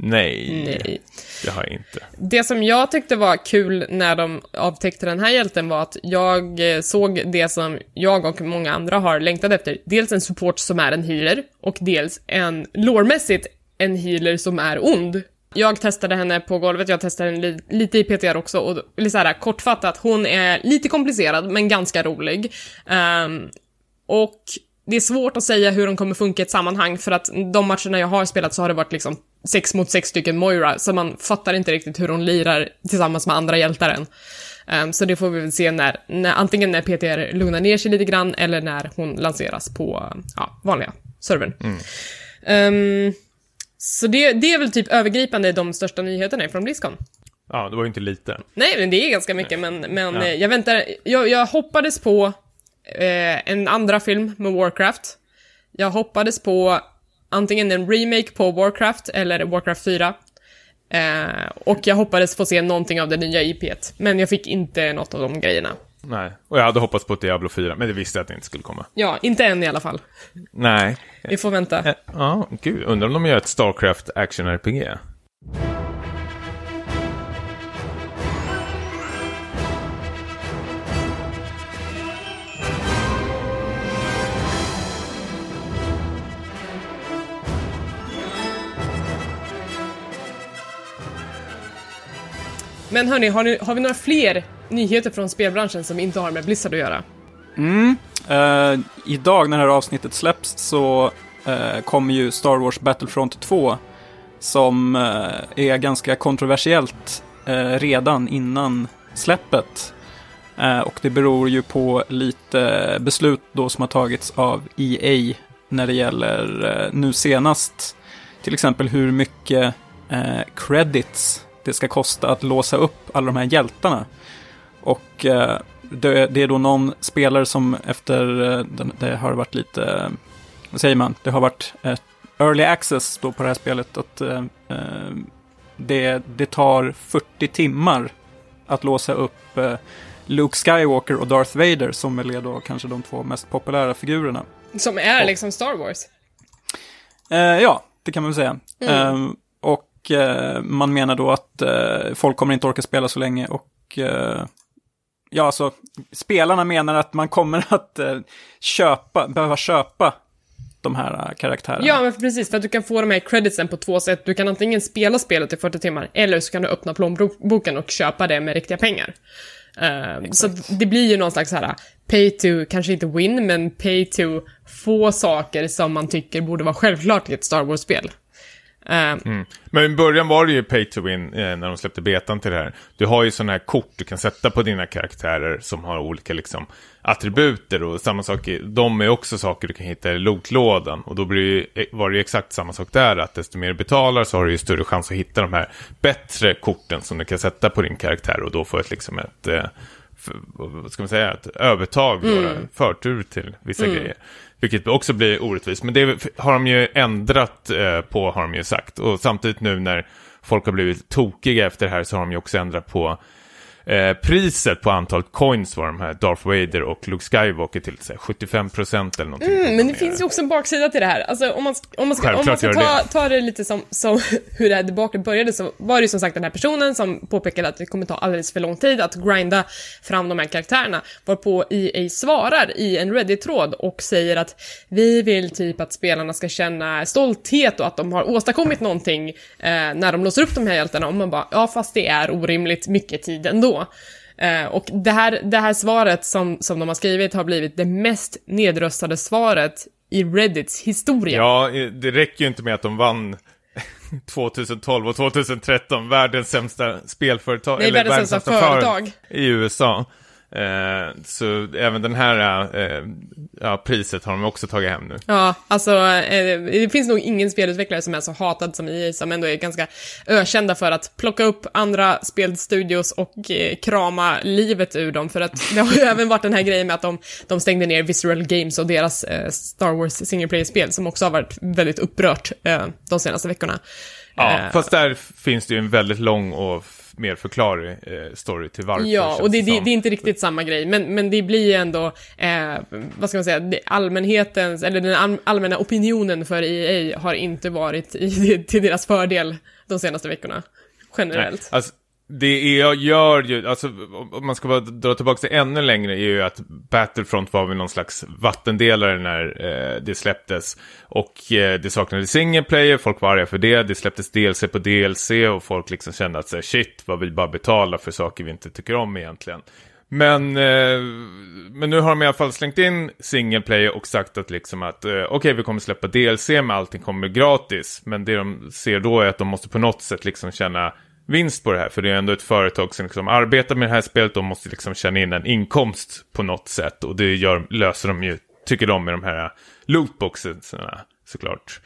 Nej, Nej. det har jag inte. Det som jag tyckte var kul när de avtäckte den här hjälten var att jag eh, såg det som jag och många andra har längtat efter. Dels en support som är en healer och dels en, lårmässigt, en healer som är ond. Jag testade henne på golvet, jag testade henne li- lite i PTR också och eller så här, kortfattat, hon är lite komplicerad men ganska rolig. Ehm, och det är svårt att säga hur de kommer funka i ett sammanhang för att de matcherna jag har spelat så har det varit liksom sex mot sex stycken Moira, så man fattar inte riktigt hur hon lirar tillsammans med andra hjältar än. Ehm, så det får vi väl se när, när, antingen när PTR lugnar ner sig lite grann eller när hon lanseras på ja, vanliga servern. Ehm, så det, det är väl typ övergripande de största nyheterna från Blizzcon. Ja, det var ju inte lite. Nej, men det är ganska mycket, men, men Ja. eh, jag väntar. Jag, jag hoppades på eh, en andra film med Warcraft. Jag hoppades på antingen en remake på Warcraft eller Warcraft 4. Eh, och jag hoppades få se någonting av det nya IPet, men jag fick inte något av de grejerna. Nej, och jag hade hoppats på ett Diablo 4, men det visste jag att det inte skulle komma. Ja, inte än i alla fall. Nej. Vi får vänta. Eh, Ja, gud, undrar om de gör ett Starcraft action-RPG. Men hörni, har, ni, har vi några fler nyheter från spelbranschen som inte har med Blizzard att göra? Mm. Eh, idag när det här avsnittet släpps så eh, kommer ju Star Wars Battlefront 2 som eh, är ganska kontroversiellt eh, redan innan släppet. Eh, och det beror ju på lite beslut då som har tagits av EA när det gäller eh, nu senast till exempel hur mycket eh, credits det ska kosta att låsa upp alla de här hjältarna. Och eh, det, det är då någon spelare som efter, eh, det har varit lite, eh, vad säger man, det har varit ett early access då på det här spelet. Att eh, det, det tar 40 timmar att låsa upp eh, Luke Skywalker och Darth Vader som är då kanske de två mest populära figurerna. Som är liksom Star Wars. Eh, ja, det kan man väl säga. Eh, och eh, man menar då att eh, folk kommer inte orka spela så länge och eh, ja, alltså spelarna menar att man kommer att eh, köpa, behöva köpa de här eh, karaktärerna. Ja, men precis, för att du kan få de här creditsen på två sätt. Du kan antingen spela spelet i 40 timmar, eller så kan du öppna plånboken och köpa det med riktiga pengar. Eh, så det blir ju någon slags här pay to, kanske inte win, men pay to få saker som man tycker borde vara självklart i ett Star Wars-spel. Eh, Men i början var det ju pay to win eh, när de släppte betan till det här. Du har ju sådana här kort du kan sätta på dina karaktärer som har olika liksom, attributer och samma sak, i- de är också saker du kan hitta i lootlådan. Och då blir ju, eh, var det ju exakt samma sak där, att desto mer du betalar så har du ju större chans att hitta de här bättre korten som du kan sätta på din karaktär och då få ett, liksom ett, eh, f- vad ska man säga, ett övertag, en förtur till vissa grejer. Vilket också blir orättvist. Men det har de ju ändrat eh, på, har de ju sagt. Och samtidigt nu när folk har blivit tokiga efter det här så har de ju också ändrat på eh, priset på antalet coins var de här Darth Vader och Luke Skywalker till så här, 75% eller någonting. Mm, men det finns ju också en baksida till det här. Alltså om man, om man ska, om man ska ta, det. ta det lite som, som hur det här debaclet började så var det ju som sagt den här personen som påpekade att det kommer ta alldeles för lång tid att grinda fram de här karaktärerna. Varpå EA svarar i en Reddit-tråd och säger att vi vill typ att spelarna ska känna stolthet och att de har åstadkommit någonting eh, när de låser upp de här hjältarna. Och man bara, ja fast det är orimligt mycket tid ändå. Eh, och det här, det här svaret som, som de har skrivit har blivit det mest nedröstade svaret i Reddits historia. Ja, det räcker ju inte med att de vann 2012 och 2013 världens sämsta spelföretag. Nej, världens sämsta företag. I USA. Eh, så även den här eh, ja, priset har de också tagit hem nu. Ja, alltså eh, det finns nog ingen spelutvecklare som är så hatad som EA som ändå är ganska ökända för att plocka upp andra spelstudios och eh, krama livet ur dem. För att det har ju även varit den här grejen med att de, de stängde ner Visceral Games och deras eh, Star Wars single player-spel som också har varit väldigt upprört eh, de senaste veckorna. Ja, fast där finns det ju en väldigt lång och mer förklarlig eh, story till varför. Ja, och det, det, det är inte riktigt samma grej, men, men det blir ju ändå, eh, vad ska man säga, allmänhetens, eller den all, allmänna opinionen för EA har inte varit i, till deras fördel de senaste veckorna, generellt. Nej, alltså, det jag gör ju, alltså om man ska bara dra tillbaka det ännu längre, är ju att Battlefront var väl någon slags vattendelare när eh, det släpptes. Och eh, det saknades single player, folk var arga för det, det släpptes DLC på DLC och folk liksom kände att så här, shit, vad vi bara betalar för saker vi inte tycker om egentligen. Men, eh, men nu har de i alla fall slängt in single player och sagt att liksom att eh, okej vi kommer släppa DLC men allting kommer gratis. Men det de ser då är att de måste på något sätt liksom känna vinst på det här. För det är ändå ett företag som liksom arbetar med det här spelet. De måste liksom känna in en inkomst på något sätt. Och det gör, löser de ju, tycker de, med de här lootboxarna såklart.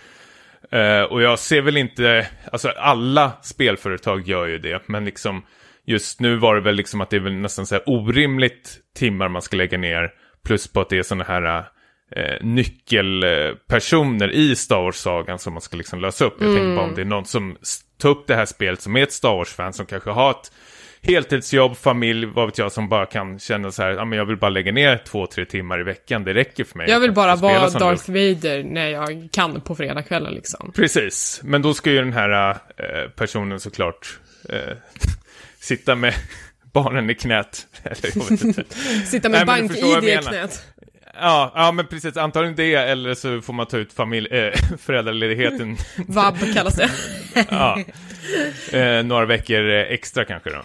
Eh, och jag ser väl inte, alltså alla spelföretag gör ju det, men liksom just nu var det väl liksom att det är väl nästan så här orimligt timmar man ska lägga ner, plus på att det är sådana här eh, nyckelpersoner i Star Wars-sagan som man ska liksom lösa upp. Jag tänker bara om det är någon som tar upp det här spelet som är ett Star Wars-fan som kanske har ett heltidsjobb, familj, vad vet jag, som bara kan känna så här, ja men jag vill bara lägga ner två, tre timmar i veckan, det räcker för mig. Jag vill bara vara Darth Vader när jag kan på fredagskvällar liksom. Precis, men då ska ju den här eh, personen såklart eh, sitta med barnen i knät. Eller. Sitta med bank-id i knät. Ja, ja, men precis. Antagligen det, eller så får man ta ut familj, eh, föräldraledigheten Vab kallas det. ja, eh, några veckor eh, extra kanske då.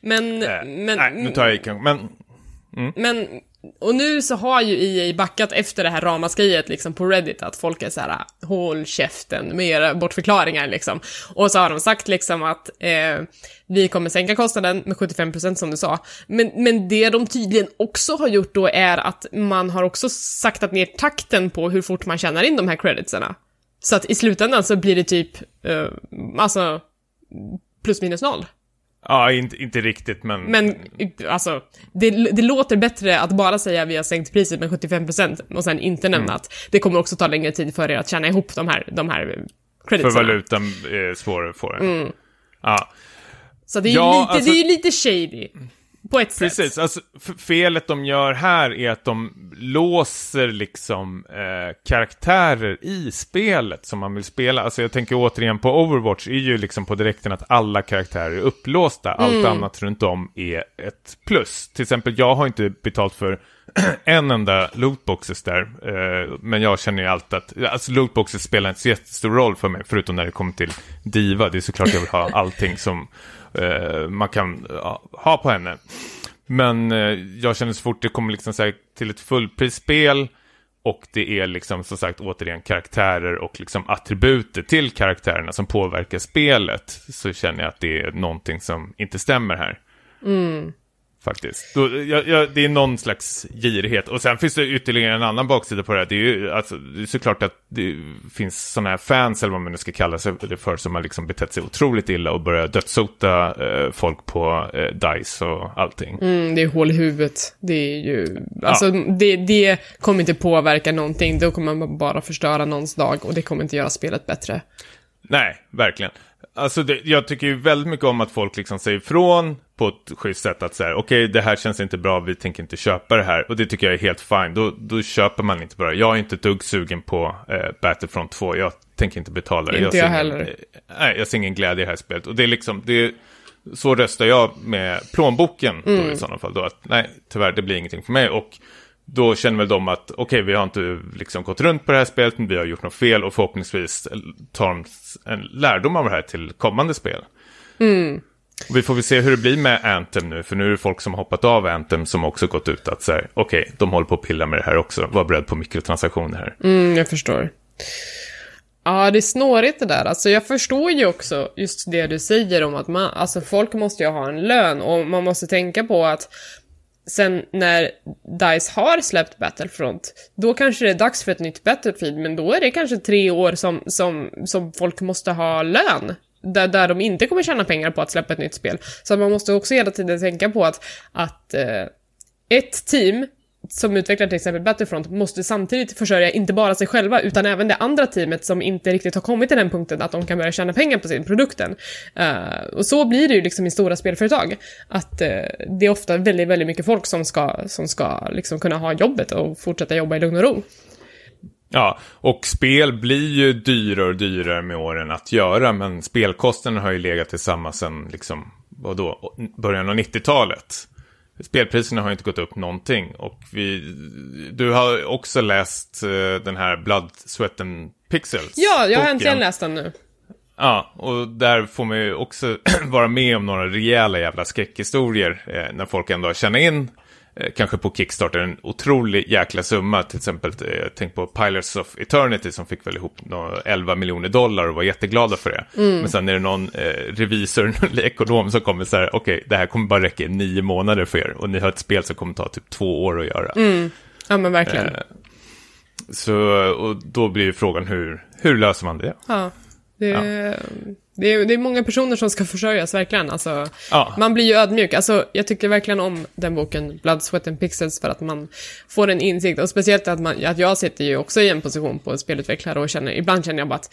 Men, Eh, men, nej, nu tar jag i men Men, och nu så har ju EA backat efter det här ramaskriet liksom på Reddit, att folk är så här: håll käften med era bortförklaringar liksom. Och så har de sagt liksom att eh, vi kommer sänka kostnaden med 75% som du sa. Men, men det de tydligen också har gjort då är att man har också saktat ner takten på hur fort man tjänar in de här creditsarna. Så att i slutändan så blir det typ, eh, alltså, plus minus noll ja, inte, inte riktigt, men... Men alltså, det, det låter bättre att bara säga vi har sänkt priset med 75% och sen inte nämna Mm. att det kommer också ta längre tid för er att tjäna ihop de här, de här för creditsarna. valutan är svårare att få det. Ja, Så det är Ja, lite, alltså- det är ju lite shady. På ett sätt. Precis, alltså felet de gör här är att de låser liksom eh, karaktärer i spelet som man vill spela. Alltså jag tänker återigen på Overwatch är ju liksom på direkten att alla karaktärer är upplåsta. Allt annat runt om är ett plus. Till exempel, jag har inte betalt för en enda lootboxes där. Eh, men jag känner ju alltid att, alltså lootboxes spelar inte så jättestor roll för mig, förutom när det kommer till Diva. Det är såklart jag vill ha allting som eh, man kan ja, ha på henne. Men eh, jag känner så fort det kommer liksom så här, till ett fullprisspel och det är liksom som sagt återigen karaktärer och liksom attributer till karaktärerna som påverkar spelet så känner jag att det är någonting som inte stämmer här. Mm. Faktiskt. Då, jag, jag, det är någon slags girighet. Och sen finns det ytterligare en annan baksida på det här. Det är ju alltså, det är såklart att det finns sådana här fans, eller vad man nu ska kalla sig det för, som har liksom betett sig otroligt illa och börjat dödssota eh, folk på eh, DICE och allting. Mm, det är hål i huvudet. Det är ju, alltså det, det kommer inte påverka någonting. Då kommer man bara förstöra någons dag och det kommer inte göra spelet bättre. Nej, verkligen. Alltså det, jag tycker ju väldigt mycket om att folk liksom säger ifrån på ett schysst sätt att säga okej okay, det här känns inte bra, vi tänker inte köpa det här. Och det tycker jag är helt fine, då, då köper man inte bara. Jag är inte ett dugg sugen på eh, Battlefront 2, jag tänker inte betala det. Inte jag, jag heller. Eh, nej, jag ser ingen glädje i det här spelet. Och det är liksom, det är, så röstar jag med plånboken mm. då i sådana fall. Då att nej, tyvärr, det blir ingenting för mig. Och då känner väl de att okej, okay, vi har inte liksom gått runt på det här spelet, men vi har gjort något fel och förhoppningsvis tar de en lärdom av det här till kommande spel. Mm. Och vi får väl se hur det blir med Anthem nu, för nu är det folk som har hoppat av Anthem som också gått ut att säga okej, okay, de håller på att pilla med det här också, var beredd på mikrotransaktioner här. Mm, jag förstår. Ja, det är snårigt det där. Alltså jag förstår ju också just det du säger om att man, alltså folk måste ju ha en lön och man måste tänka på att sen när DICE har släppt Battlefront, då kanske det är dags för ett nytt Battlefield, men då är det kanske tre år som, som, som folk måste ha lön. Där, där de inte kommer tjäna pengar på att släppa ett nytt spel. Så man måste också hela tiden tänka på att, att eh, ett team som utvecklar till exempel Battlefront måste samtidigt försörja inte bara sig själva utan även det andra teamet som inte riktigt har kommit till den punkten att de kan börja tjäna pengar på sin produkten. Uh, och så blir det ju liksom i stora spelföretag. Att uh, det är ofta väldigt, väldigt mycket folk som ska, som ska liksom kunna ha jobbet och fortsätta jobba i lugn och ro. Ja, och spel blir ju dyrare och dyrare med åren att göra, men spelkostnaderna har ju legat tillsammans sedan liksom, vadå, början av 90-talet spelpriserna har inte gått upp någonting. Och vi, du har också läst uh, den här Blood, Sweat and Pixels. Ja, jag har äntligen läst den nu. Ja, och där får man ju också vara med om några rejäla jävla skräckhistorier eh, när folk ändå har tjänat in Eh, kanske på Kickstarter en otrolig jäkla summa. Till exempel, eh, tänk på Pilots of Eternity som fick väl ihop 11 miljoner dollar och var jätteglada för det. Mm. Men sen är det någon eh, revisor eller ekonom som kommer så här, okej, okay, det här kommer bara räcka i nio månader för er. Och ni har ett spel som kommer ta typ två år att göra. Mm. Ja, men verkligen. Eh, så, och då blir ju frågan hur, hur löser man det? Ja, det, ja. Det är, det är många personer som ska försörjas, verkligen. Alltså, ja. Man blir ju ödmjuk. Alltså, jag tycker verkligen om den boken, Blood, Sweat and Pixels, för att man får en insikt. Och speciellt att, man, att jag sitter ju också i en position på spelutvecklare och känner, ibland känner jag bara att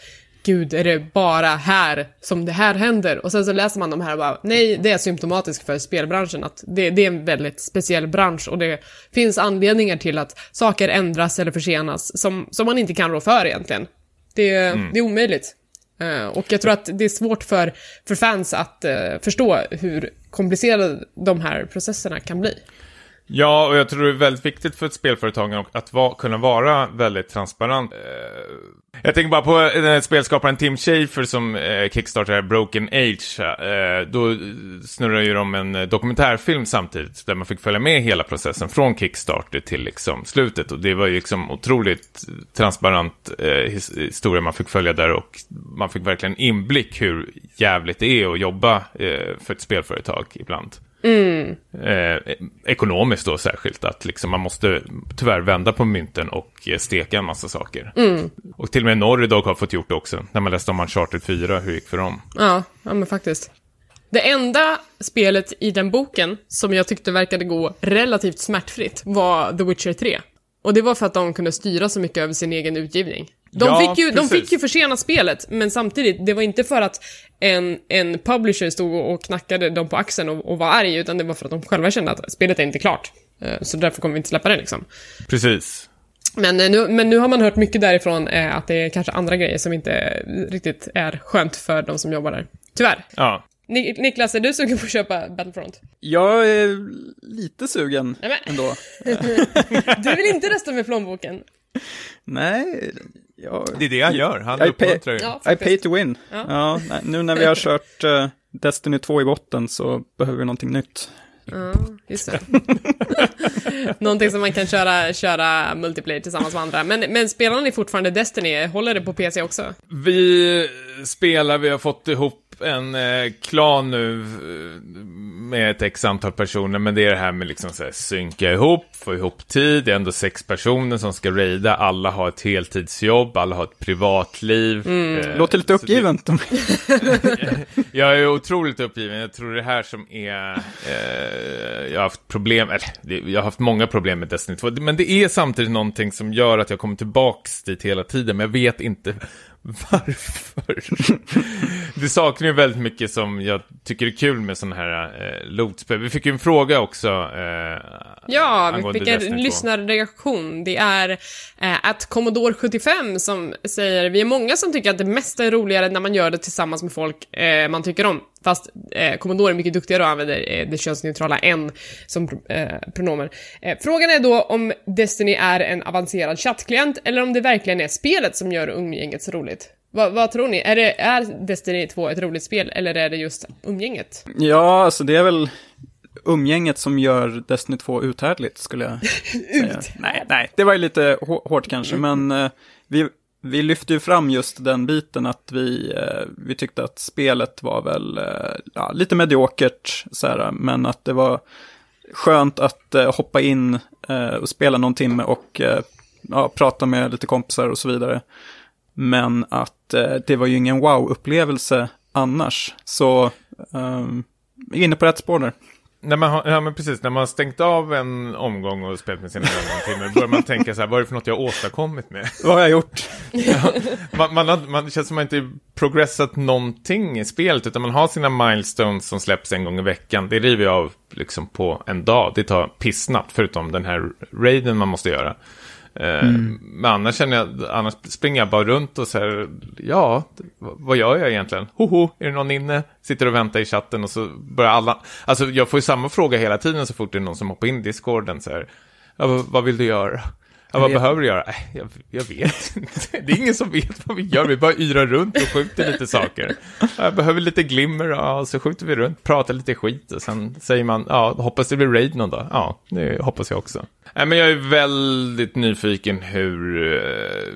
gud, är det bara här som det här händer? Och sen så läser man de här och bara, nej, det är symptomatiskt för spelbranschen, att det, det är en väldigt speciell bransch och det finns anledningar till att saker ändras eller försenas som, som man inte kan rå för egentligen. Det, mm. det är omöjligt. Eh, och jag tror att det är svårt för, för fans att eh, förstå hur komplicerade de här processerna kan bli. Ja, och jag tror det är väldigt viktigt för ett spelföretag att va kunna vara väldigt transparent. Eh, jag tänker bara på eh, spelskaparen Tim Schafer som eh, kickstartade Broken Age. Eh, då snurrar ju de en eh, dokumentärfilm samtidigt där man fick följa med hela processen från Kickstarter till liksom slutet. Och det var ju liksom otroligt transparent eh, historia man fick följa där och man fick verkligen inblick hur jävligt det är att jobba eh, för ett spelföretag ibland. Mm. Eh, ekonomiskt då särskilt, att liksom man måste tyvärr vända på mynten och eh, steka en massa saker. Mm. Och till och med Norr idag har fått gjort det också, när man läste om Uncharted 4, hur det gick för dem. Ja, ja men faktiskt. Det enda spelet i den boken som jag tyckte verkade gå relativt smärtfritt var The Witcher 3. Och det var för att de kunde styra så mycket över sin egen utgivning. De, ja, fick ju, de fick ju försena spelet, men samtidigt, det var inte för att en, en publisher stod och knackade dem på axeln och, och var arg, utan det var för att de själva kände att spelet är inte klart. Eh, så därför kommer vi inte släppa det liksom. Precis. Men eh, nu, men nu har man hört mycket därifrån eh, att det är kanske andra grejer som inte riktigt är skönt för de som jobbar där. Tyvärr. Ja. Niklas, är du sugen på att köpa Battlefront? Jag är lite sugen Nej, ändå. du vill inte rösta med plånboken? Nej, jag... Det är det han gör, han uppmuntrar ju. Ja, I pay to win. Ja. ja. nu när vi har kört uh, Destiny 2 i botten så behöver vi någonting nytt. Ja, just det. Någonting som man kan köra, köra multiplayer tillsammans med andra. Men, men spelar ni fortfarande Destiny? Håller det på PC också? Vi spelar, vi har fått ihop en eh, klan nu eh, med ett x antal personer, men det är det här med liksom så här, synka ihop, få ihop tid, det är ändå sex personer som ska raida, alla har ett heltidsjobb, alla har ett privatliv. Mm. Eh, Låter lite uppgiven. jag är otroligt uppgiven, jag tror det här som är, eh, jag har haft problem, eller jag har haft många problem med Destiny 2, men det är samtidigt någonting som gör att jag kommer tillbaks dit hela tiden, men jag vet inte varför? det saknar ju väldigt mycket som jag tycker är kul med sådana här eh, lootspel. Vi fick ju en fråga också. Eh, Ja, vi fick en Destiny 2. lyssnarreaktion. Det är eh, att Commodore 75 som säger vi är många som tycker att det mesta är roligare när man gör det tillsammans med folk eh, man tycker om. Fast eh, Commodore är mycket duktigare och använder eh, det könsneutrala en som eh, pronomen. Eh, frågan är då om Destiny är en avancerad chattklient eller om det verkligen är spelet som gör umgänget så roligt. Va, vad tror ni? Är, det, är Destiny 2 ett roligt spel eller är det just umgänget? Ja, alltså det är väl umgänget som gör Destiny 2 uthärdligt, skulle jag säga. nej, nej, det var ju lite hå- hårt kanske, men eh, vi, vi lyfte ju fram just den biten att vi, eh, vi tyckte att spelet var väl eh, ja, lite mediokert, så här, men att det var skönt att eh, hoppa in eh, och spela någon timme och eh, ja, prata med lite kompisar och så vidare. Men att eh, det var ju ingen wow-upplevelse annars. Så um, inne på rätt spår där. När man, har, ja, men precis, när man har stängt av en omgång och spelat med sina timme, börjar man tänka så här, vad är det för något jag har åstadkommit med? Vad har jag gjort? Man, man, har, man det känns som man inte progressat någonting i spelet, utan man har sina milestones som släpps en gång i veckan. Det river jag av liksom på en dag. Det tar pissnatt, förutom den här raiden man måste göra. Eh, Men annars känner jag, annars springer jag bara runt och här, ja, vad gör jag egentligen? Hoho, är det någon inne? Sitter och väntar i chatten och så börjar alla, alltså jag får ju samma fråga hela tiden så fort det är någon som hoppar in i discorden så här, ja, vad vill du göra? Ja, vad behöver du göra? Äh, jag, jag vet inte. Det är ingen som vet vad vi gör. Vi bara yrar runt och skjuter lite saker. Ja, Jag behöver lite glimmer, ja, så skjuter vi runt, pratar lite skit och sen säger man, ja, hoppas det blir raid någon dag. Ja, det hoppas jag också. Nej, men jag är väldigt nyfiken hur eh,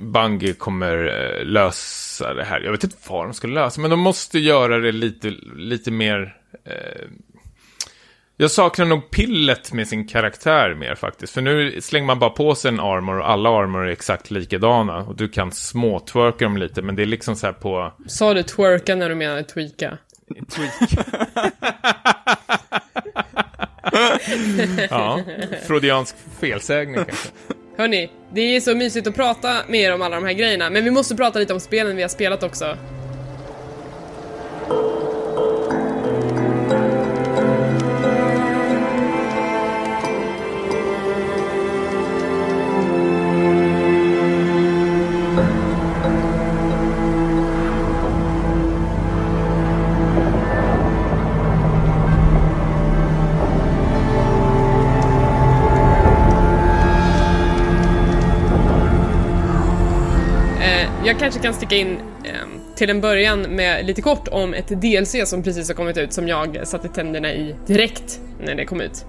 Bungie kommer eh, lösa det här. Jag vet inte vad de ska lösa, men de måste göra det lite, lite mer... Eh, jag saknar nog pillet med sin karaktär mer faktiskt. För nu slänger man bara på sig en armor och alla armor är exakt likadana. Och du kan småtwerka dem lite, men det är liksom så här på... Sa du twerka när du menade tweaka? Ja, freudiansk felsägning kanske. Hörni, det är så mysigt att prata med er om alla de här grejerna, men vi måste prata lite om spelen vi har spelat också. Kanske kan sticka in ehm, till en början med lite kort om ett DLC som precis har kommit ut som jag satte tänderna i direkt när det kom ut.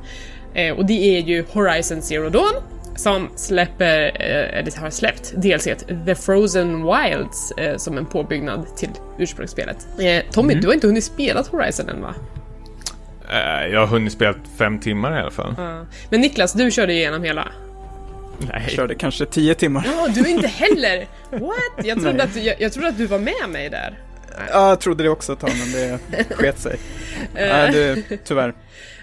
Eh, och det är ju Horizon Zero Dawn som släpper, eh, eller har släppt DLC The Frozen Wilds eh, som en påbyggnad till ursprungsspelet. Eh, Tommy, du har inte hunnit spela Horizon än va? Eh, jag har hunnit spela fem timmar i alla fall. Men Niklas, du körde igenom hela. Nej. Körde kanske tio timmar. Ja, du inte heller! What? Jag trodde, att, du- jag, jag trodde att du var med mig där. Ja, jag trodde det också ett tag, men det sket sig. Nej, det, tyvärr.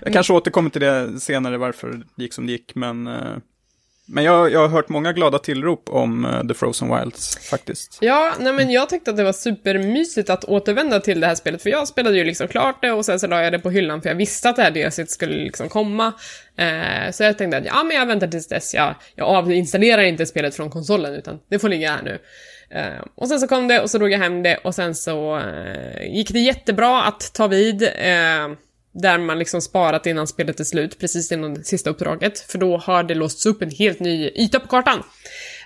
Jag kanske återkommer till det senare, varför det gick som det gick, men... Men jag, jag har hört många glada tillrop om uh, The Frozen Wilds, faktiskt. Ja, nej men jag tyckte att det var supermysigt att återvända till det här spelet, för jag spelade ju liksom klart det och sen så la jag det på hyllan för jag visste att det här DLCt skulle liksom komma. Eh, så jag tänkte att ja, men jag väntar tills dess. Jag, jag avinstallerar inte spelet från konsolen, utan det får ligga här nu. Uh, och sen så kom det och så drog jag hem det och sen så uh, gick det jättebra att ta vid. Uh, där man liksom sparat innan spelet är slut, precis innan det sista uppdraget. För då har det låsts upp en helt ny yta på kartan.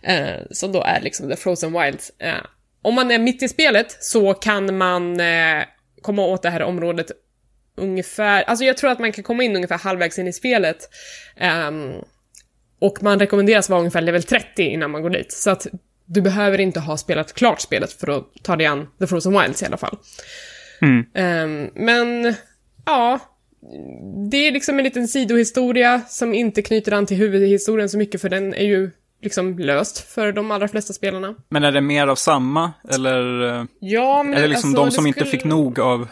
Eh, som då är liksom The Frozen Wilds. Eh, om man är mitt i spelet så kan man eh, komma åt det här området ungefär, alltså jag tror att man kan komma in ungefär halvvägs in i spelet. Ehm, och man rekommenderas vara ungefär level 30 innan man går dit. Så att du behöver inte ha spelat klart spelet för att ta dig an The Frozen Wilds i alla fall. Mm. Ehm, men, ja. Det är liksom en liten sidohistoria som inte knyter an till huvudhistorien så mycket för den är ju liksom löst för de allra flesta spelarna. Men är det mer av samma, eller Ja, men är det liksom alltså, de som det inte skulle- fick nog av...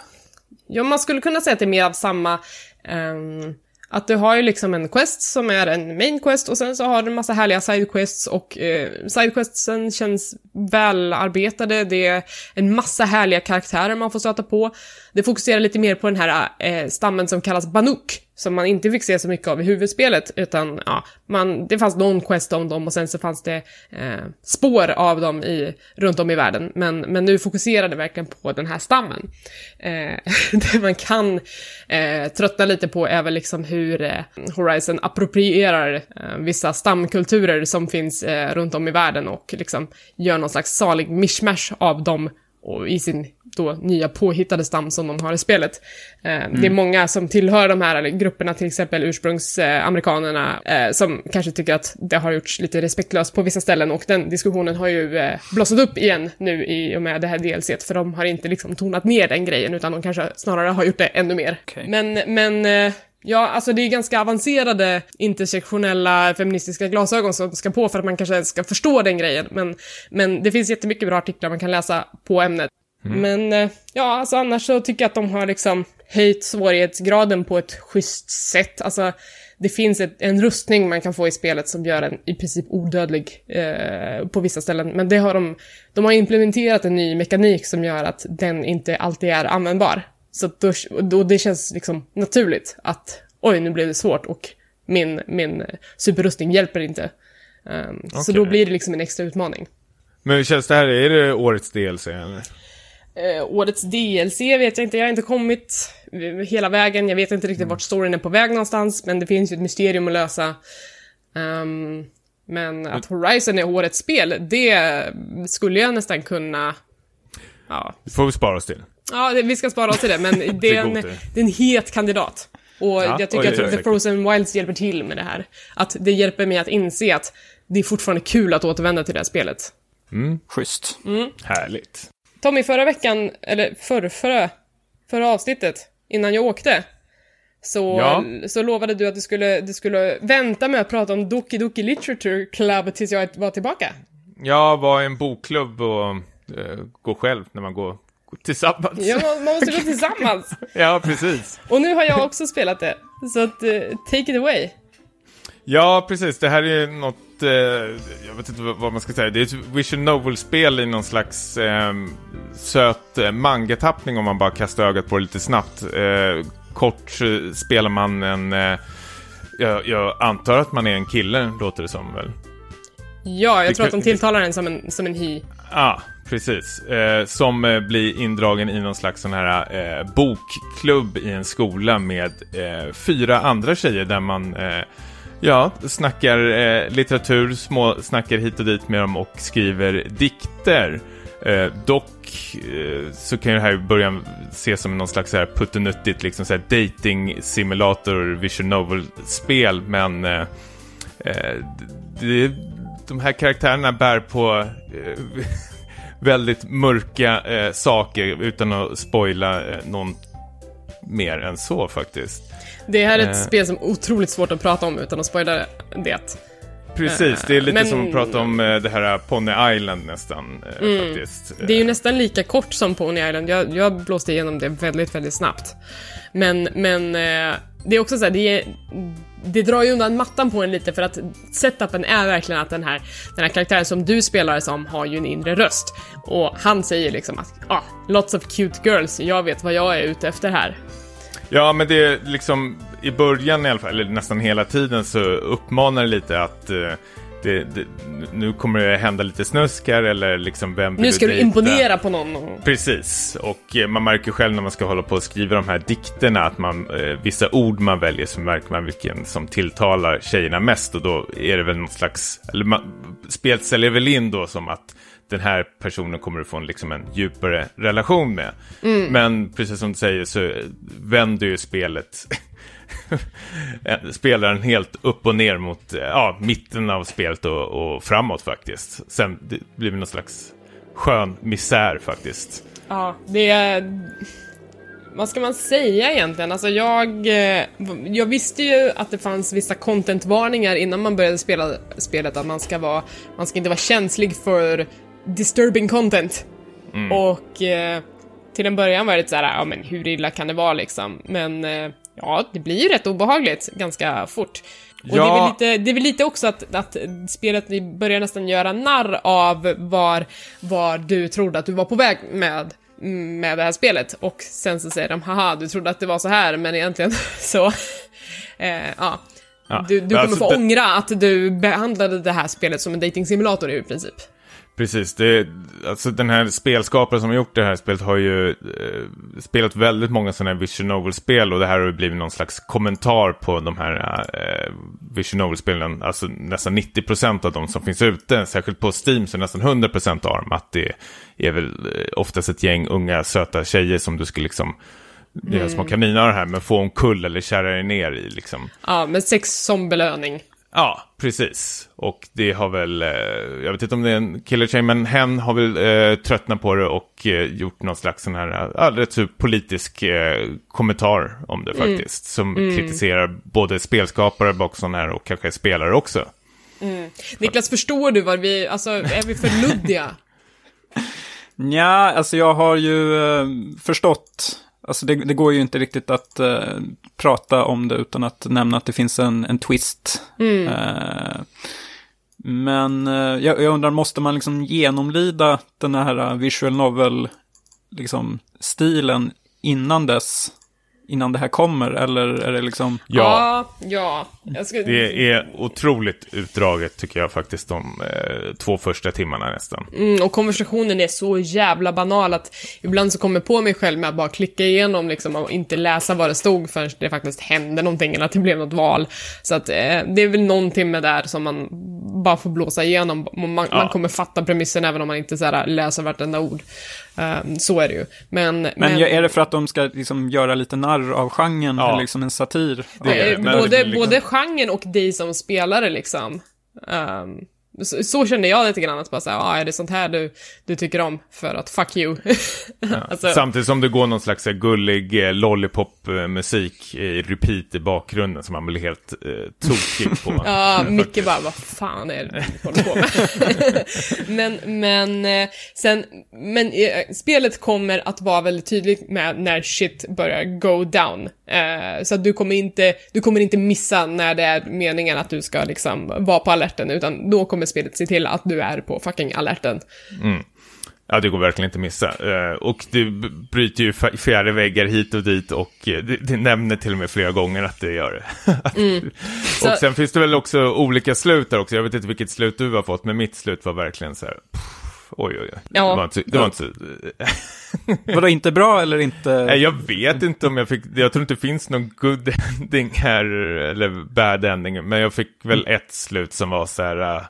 Ja, man skulle kunna säga att det är mer av samma... ehm, Att du har ju liksom en quest som är en main quest och sen så har du en massa härliga sidequests och eh, sidequestsen känns välarbetade, det är en massa härliga karaktärer man får stöta på. Det fokuserar lite mer på den här eh, stammen som kallas Banuk, som man inte fick se så mycket av i huvudspelet, utan ja, man, det fanns någon quest om dem och sen så fanns det eh, spår av dem i, runt om i världen, men, men nu fokuserar det verkligen på den här stammen. Eh, det man kan eh, tröttna lite på är väl liksom hur eh, Horizon approprierar eh, vissa stamkulturer som finns eh, runt om i världen och liksom gör någon slags salig mishmash av dem och i sin då nya påhittade stam som de har i spelet. Eh, mm. Det är många som tillhör de här grupperna, till exempel ursprungsamerikanerna, eh, som kanske tycker att det har gjorts lite respektlöst på vissa ställen och den diskussionen har ju eh, blossat upp igen nu i och med det här DLC, för de har inte liksom tonat ner den grejen, utan de kanske snarare har gjort det ännu mer. Okay. Men, men Ja, alltså det är ganska avancerade intersektionella feministiska glasögon som ska på för att man kanske ska förstå den grejen. Men, men det finns jättemycket bra artiklar man kan läsa på ämnet. Mm. Men eh, ja, alltså annars så tycker jag att de har liksom höjt svårighetsgraden på ett schysst sätt. Alltså, det finns ett, en rustning man kan få i spelet som gör en i princip odödlig eh, på vissa ställen. Men det har de, de har implementerat en ny mekanik som gör att den inte alltid är användbar. Så då, då det känns liksom naturligt att oj, nu blev det svårt och min, min superrustning hjälper inte. Um, ehm, okay. Så då blir det liksom en extra utmaning. Men hur känns det här? Är det årets DLC eller? Uh, årets DLC vet jag inte, jag har inte kommit hela vägen, jag vet inte riktigt mm. vart storyn är på väg någonstans, men det finns ju ett mysterium att lösa. Um, men att Horizon är årets spel, det skulle jag nästan kunna... Ja. Det får vi spara oss till. Ja, vi ska spara oss till det, men det är, en, det är en het kandidat. Och ja, jag tycker oj, att The Frozen Wilds hjälper till med det här. Att det hjälper mig att inse att det är fortfarande kul att återvända till det här spelet. Mm. Schysst. Mm. Härligt. Tommy, förra veckan, eller förra, förra, förra avsnittet, innan jag åkte, så, ja. så lovade du att du skulle, du skulle vänta med att prata om Doki Doki Literature Club tills jag var tillbaka. Ja, var i en bokklubb och uh, gå själv när man går tillsammans. Ja, man måste gå tillsammans. ja, precis. Och nu har jag också spelat det. Så att, uh, take it away. Ja, precis. Det här är något, uh, jag vet inte vad man ska säga. Det är ett vision novel-spel i någon slags uh, söt uh, manga-tappning om man bara kastar ögat på det lite snabbt. kort spelar man en, jag, jag antar att man är en kille, låter det som väl? Ja, jag tror att de tilltalar en som en, som en hi. Ja, precis. Eh, som eh, blir indragen i någon slags sån här eh, bokklubb i en skola med eh, fyra andra tjejer där man eh, ja, snackar litteratur, små, snackar hit och dit med dem och skriver dikter. Dock så kan det här i början ses som någon slags här puttenuttigt liksom så här dating simulator vision novel-spel men det, de här karaktärerna bär på väldigt mörka eh, saker utan att spoila eh, någon mer än så faktiskt. Det här är ett eh. spel som är otroligt svårt att prata om utan att spoila det. Precis, det är lite Men... som att prata om eh, det här Pony Island nästan eh, mm. faktiskt. Det är ju nästan lika kort som Pony Island. Jag, jag blåste igenom det väldigt, väldigt snabbt. Men, men eh, det är också så här, det är det drar ju undan mattan på en lite för att setupen är verkligen att den här, den här karaktären som du spelar som har ju en inre röst. Och han säger liksom att ah, lots of cute girls, jag vet vad jag är ute efter här. Ja, men det är liksom i början i alla fall, eller nästan hela tiden så uppmanar det lite att eh det, det, nu kommer det hända lite snuskar eller liksom vem Nu ska du, du imponera på någon. Precis, och eh, man märker själv när man ska hålla på och skriva de här dikterna att man, eh, vissa ord man väljer så märker man vilken som tilltalar tjejerna mest och då är det väl någon slags, eller man, spelet säljer väl in då som att den här personen kommer du få en, liksom en djupare relation med. Mm. Men precis som du säger så vänder ju spelet spelaren helt upp och ner mot ja, mitten av spelet och, och framåt faktiskt. Sen det blir det någon slags skön misär faktiskt. Ja, det är... Vad ska man säga egentligen? Alltså jag, eh, jag visste ju att det fanns vissa contentvarningar innan man började spela spelet, att man ska vara, man ska inte vara känslig för disturbing content. Mm. Och eh, till en början var det lite såhär, ja men hur illa kan det vara liksom? Men eh, ja, det blir ju rätt obehagligt ganska fort. Och Ja. det, är väl lite, det är väl lite också att, att spelet börjar nästan göra narr av var, var du trodde att du var på väg med, med det här spelet. Och sen så säger de haha, du trodde att det var så här, men egentligen så... eh, ja. Ja, Du, du kommer alltså få det- ångra att du behandlade det här spelet som en dating-simulator i princip. Precis, det, alltså den här spelskaparen som har gjort det här spelet har ju eh, spelat väldigt många sådana här Vision Novel-spel och det här har ju blivit någon slags kommentar på de här eh, Vision Novel-spelen. Alltså nästan 90% av de som finns ute, särskilt på Steam så är nästan 100% av dem att det är väl eh, oftast ett gäng unga söta tjejer som du skulle liksom göra små kaniner här men få omkull eller kära dig ner i liksom. Ja, med sex som belöning. Ja, precis. Och det har väl, eh, jag vet inte om det är en killer tjej, men hen har väl eh, tröttnat på det och eh, gjort någon slags sån här, ja, rätt så politisk eh, kommentar om det faktiskt. Som kritiserar både spelskapare bakom sån här och kanske spelare också. Niklas, förstår du vad vi, alltså, är vi för luddiga? Ja, alltså jag har ju eh, förstått, alltså det, det går ju inte riktigt att eh, prata om det utan att nämna att det finns en, en twist. Eh, men eh, jag, jag undrar, måste man liksom genomlida den här visual novel, liksom, innan dess? Innan det här kommer, eller är det liksom... Ja, ja. ja. Jag ska, det är otroligt utdraget tycker jag faktiskt de eh, två första timmarna nästan. Mm, och konversationen är så jävla banal att ibland så kommer jag på mig själv med att bara klicka igenom liksom och inte läsa vad det stod förrän det faktiskt hände någonting eller att det blev något val. Så att eh, det är väl någon timme där som man bara får blåsa igenom. Man, man Ja. kommer fatta premissen även om man inte så här, läser vartenda ord. Eh, så är det ju. Men, Men, ja, är det för att de ska liksom göra lite narr av genren, Ja. eller liksom en satir? Det det, Eh, men- både, liksom- både genren och dig som spelare liksom. Ehm, så, så kände jag lite grann, att bara säga, ah, är det sånt här du, du tycker om? För att fuck you. alltså, Samtidigt som det går någon slags eh, gullig eh, lollipop-musik i repeat i bakgrunden som man blir helt eh, tokig på. Ja, Micke bara, vad fan är det du håller på med? men, men, eh, sen, men spelet kommer att vara väldigt tydligt med när shit börjar go down. Eh, så att du kommer inte, du kommer inte missa när det är meningen att du ska liksom vara på alerten, utan då kommer spelet se till att du är på fucking alerten. Ja, det går verkligen inte att missa. Eh, och b- bryter ju fjärde väggar hit och dit och eh, det, nämner till och med flera gånger att det gör det. och Mm. Så- sen finns det väl också olika slut där också. Jag vet inte vilket slut du har fått, men mitt slut var verkligen så här... Pff, oj, oj, oj. Ja. Det var inte, det var inte. Vadå, inte bra eller inte? Nej, jag vet inte om jag fick... Jag tror inte det finns någon good ending här, eller bad ending, men jag fick väl ett slut som var så här...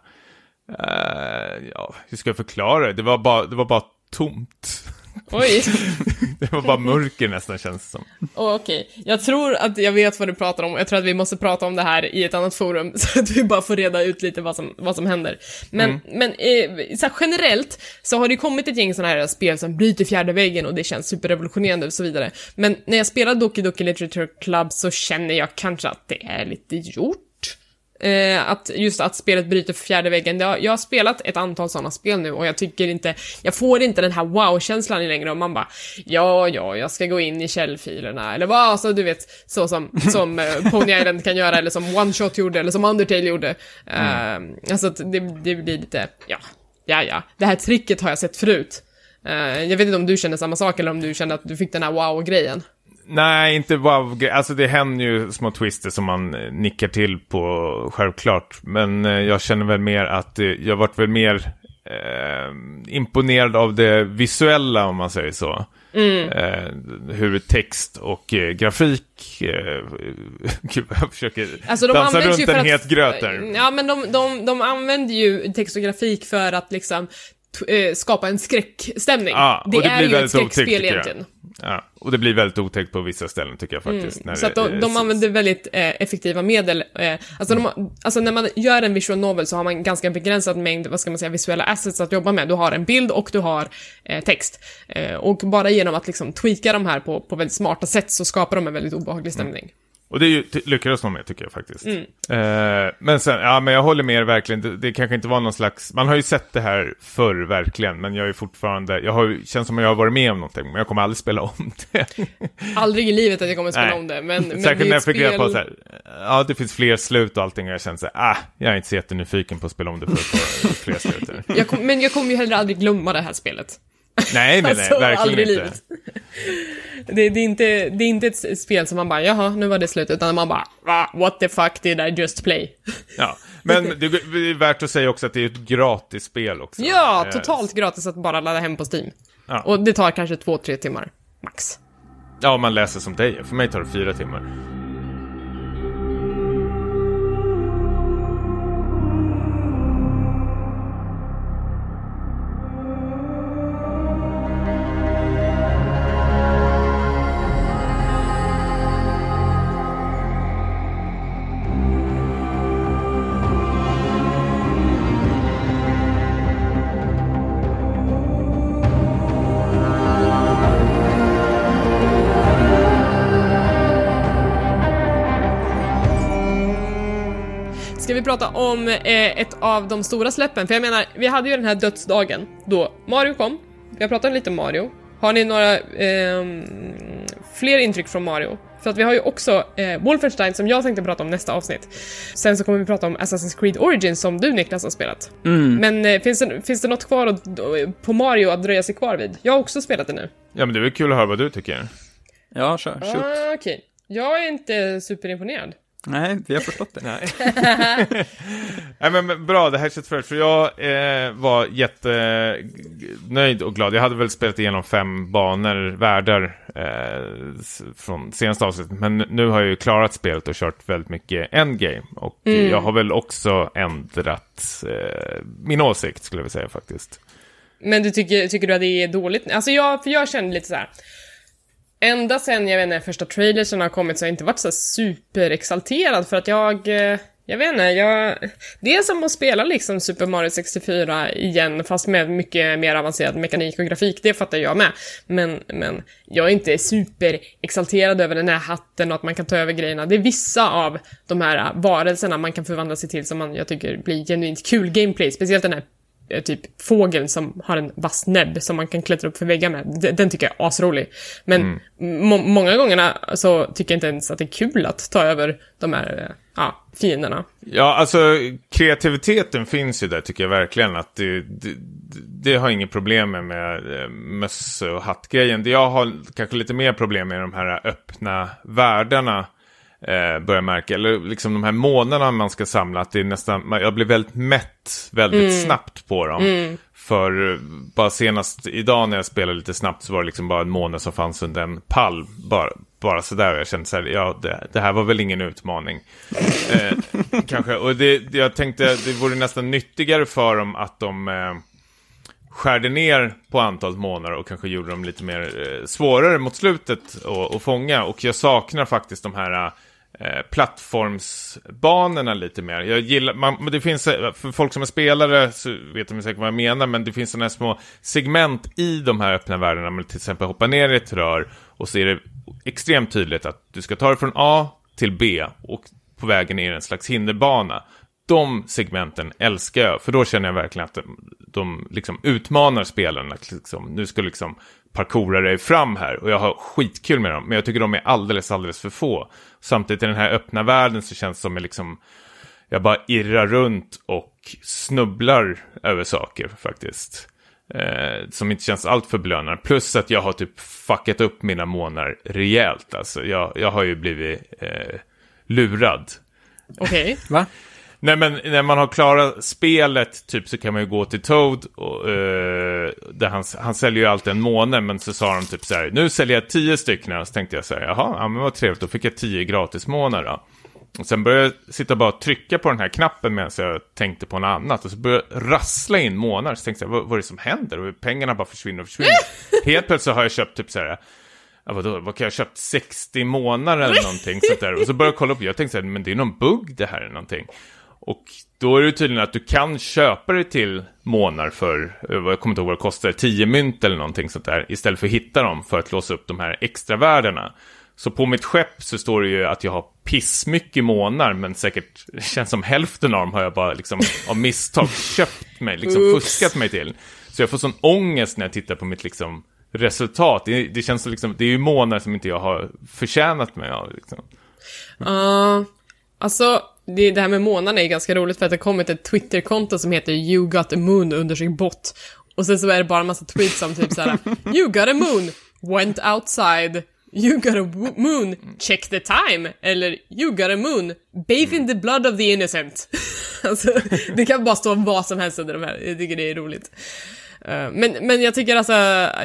eh, ja, hur ska jag förklara det? Det var bara, det var bara tomt. Oj. Det var bara mörker nästan känns det som. Oh, Okej, jag tror att jag vet vad du pratar om och jag tror att vi måste prata om det här i ett annat forum så att vi bara får reda ut lite vad som, vad som händer. Men, men eh, så här, generellt så har det kommit ett gäng sådana här spel som bryter fjärde väggen och det känns superrevolutionerande och så vidare. Men när jag spelar Doki Doki Literature Club så känner jag kanske att det är lite gjort. Eh, att just att spelet bryter fjärde väggen. Har, jag har spelat ett antal sådana spel nu och jag tycker inte, jag får inte den här wow-känslan längre och man bara ja, ja, jag ska gå in i källfilerna eller vad, alltså du vet, så som, som eh, Pony Island kan göra eller som One Shot gjorde eller som Undertale gjorde. Eh, alltså att det, det blir lite, ja, ja, ja, det här tricket har jag sett förut. Eh, jag vet inte om du känner samma sak eller om du kände att du fick den här wow-grejen. Nej, inte wow Alltså det händer ju små twister som man eh, nickar till på, självklart. Men eh, jag känner väl mer att eh, jag varit väl mer eh, imponerad av det visuella, om man säger så. Eh, hur text och eh, grafik... Eh, gud, jag försöker Alltså de dansa runt en att, het gröt där. Ja, men de, de, de använder ju text och grafik för att liksom skapa en skräckstämning. Ja, det, det är blir ju ett otäckt, skräckspel egentligen. Ja, och det blir väldigt otäckt på vissa ställen tycker jag faktiskt. när Så att de, de eh, använder väldigt eh, effektiva medel. Eh, alltså, de, alltså när man gör en visual novel så har man ganska begränsad mängd, vad ska man säga, visuella assets att jobba med. Du har en bild och du har eh, text. Eh, och bara genom att liksom tweaka de här på, på väldigt smarta sätt så skapar de en väldigt obehaglig stämning. Och det är ju, ty- lyckades de med tycker jag faktiskt. Mm. Eh, men sen, ja men jag håller med er verkligen. Det, det kanske inte var någon slags, man har ju sett det här förr verkligen. Men jag är fortfarande, jag har ju, känns som att jag har varit med om någonting. Men jag kommer aldrig spela om det. Aldrig i livet att jag kommer spela Nej. om det, men, men Särskilt när jag fick reda på spel- så här, ja det finns fler slut och allting. Och jag känner så här, ah, jag är inte så jättenyfiken på att spela om det för att få fler slut. jag kom, Men jag kommer ju heller aldrig glömma det här spelet. Nej, nej, nej, Alltså, verkligen inte. livet. Det, det, är inte, det är inte ett spel som man bara, jaha, nu var det slut, utan man bara, va, what the fuck did I just play? Ja, men det är värt att säga också att det är ett gratis spel också. Ja, Eh, totalt gratis att bara ladda hem på Steam. Ja. Och det tar kanske två, tre timmar, max. Ja, om man läser som dig. För mig tar det fyra timmar. Prata om eh, ett av de stora släppen? För jag menar, vi hade ju den här dödsdagen då Mario kom. Vi har pratat lite om Mario. Har ni några ehm, fler intryck från Mario? För att vi har ju också eh, Wolfenstein som jag tänkte prata om nästa avsnitt. Sen så kommer vi prata om Assassin's Creed Origins som du Niklas har spelat. Men eh, finns, det, finns det något kvar att, på Mario att dröja sig kvar vid? Jag har också spelat det nu. Ja, men det är väl kul att höra vad du tycker. Ja, kör. Shoot. Ah, Okej. Jag är inte superimponerad. Nej, vi har förstått det. Nej. Nej men, men bra, det här känns för för jag eh, var jättenöjd och glad. Jag hade väl spelat igenom fem banor, världar eh, från senaste avsnittet. Men nu har jag ju klarat spelet och kört väldigt mycket endgame. Och jag har väl också ändrat eh, min åsikt skulle jag vilja säga faktiskt. Men du tycker, tycker du att det är dåligt? Alltså jag, för jag känner lite så här. Ända sen, jag vet inte, första trailersen har kommit så har jag inte varit så superexalterad för att jag, eh, jag vet inte, jag... Det är som att spela liksom Super Mario 64 igen fast med mycket mer avancerad mekanik och grafik, det fattar jag med. Men, men jag är inte superexalterad över den här hatten och att man kan ta över grejerna. Det är vissa av de här varelserna man kan förvandla sig till som man, jag tycker blir genuint kul gameplay, speciellt den här typ fågeln som har en vass näbb som man kan klättra upp för väggar med. Den tycker jag är asrolig. Men må- många gånger så tycker jag inte ens att det är kul att ta över de här eh, ja, fienderna. Ja, alltså kreativiteten finns ju där tycker jag verkligen. Att det, det, det har inget problem med, med eh, möss och hattgrejen. Det jag har kanske lite mer problem med är de här öppna världarna. Eh, börjar märka. Eller liksom de här månaderna man ska samla. Att det är nästan, jag blir väldigt mätt väldigt snabbt på dem. För eh, bara senast idag när jag spelade lite snabbt så var det liksom bara en måne som fanns under en pall. Bara, bara sådär. Och jag kände så här, ja det, det här var väl ingen utmaning. Eh, kanske. Och det, jag tänkte det vore nästan nyttigare för dem att de eh, skärde ner på antalet månader och kanske gjorde dem lite mer eh, svårare mot slutet att att fånga. Och jag saknar faktiskt de här eh, plattformsbanorna lite mer. Jag gillar, man, det finns, eh, för folk som är spelare så vet de säkert vad jag menar, men det finns sådana här små segment i de här öppna världarna. Man till exempel hoppar ner i ett rör och så är det extremt tydligt att du ska ta dig från A till B och på vägen är det en slags hinderbana. De segmenten älskar jag, för då känner jag verkligen att de, de liksom utmanar spelarna. att Liksom, nu ska liksom parkoura dig fram här och jag har skitkul med dem, men jag tycker de är alldeles, alldeles för få. Samtidigt i den här öppna världen så känns det som att liksom, jag bara irrar runt och snubblar över saker faktiskt. Eh, som inte känns allt för belönande. Plus att jag har typ fuckat upp mina månader rejält. Alltså, jag, jag har ju blivit eh, lurad. Okej. Va? Nej men när man har klarat spelet typ så kan man ju gå till Toad och eh, där han, han säljer ju alltid en måne men så sa de typ så här nu säljer jag tio stycken och så tänkte jag så här jaha, ja, men vad trevligt då fick jag tio gratis månader då. Och sen började jag sitta och bara trycka på den här knappen medan jag tänkte på något annat och så började jag rassla in månader så tänkte jag vad, vad är det som händer och pengarna bara försvinner och försvinner. Helt plötsligt har jag köpt typ så här Ja, vadå, vad kan jag ha köpt? 60 månader eller någonting sånt där. Och så började jag kolla upp, jag tänkte så här, men det är någon bugg det här eller någonting. Och då är det tydligen att du kan köpa det till månader för, eh, jag kommer inte ihåg vad det kostar, 10 mynt eller någonting sånt där. Istället för att hitta dem för att låsa upp de här extra värdena. Så på mitt skepp så står det ju att jag har pissmycket månader, men säkert känns som hälften av dem har jag bara liksom av misstag köpt mig, liksom Oops. fuskat mig till. Så jag får sån ångest när jag tittar på mitt liksom resultat. Det, det känns som liksom, det är ju månader som inte jag har förtjänat mig av. Liksom. Ja, alltså det, det här med månaderna är ganska roligt för att det har kommit ett Twitterkonto som heter You got a moon under sin bot. Och sen så är det bara en massa tweets om typ såhär You got a moon, went outside. You got a moon, check the time. Eller You got a moon, bathe in the blood of the innocent. alltså, det kan bara stå vad som helst under de här, jag tycker det är roligt. Eh, Men, men jag tycker alltså,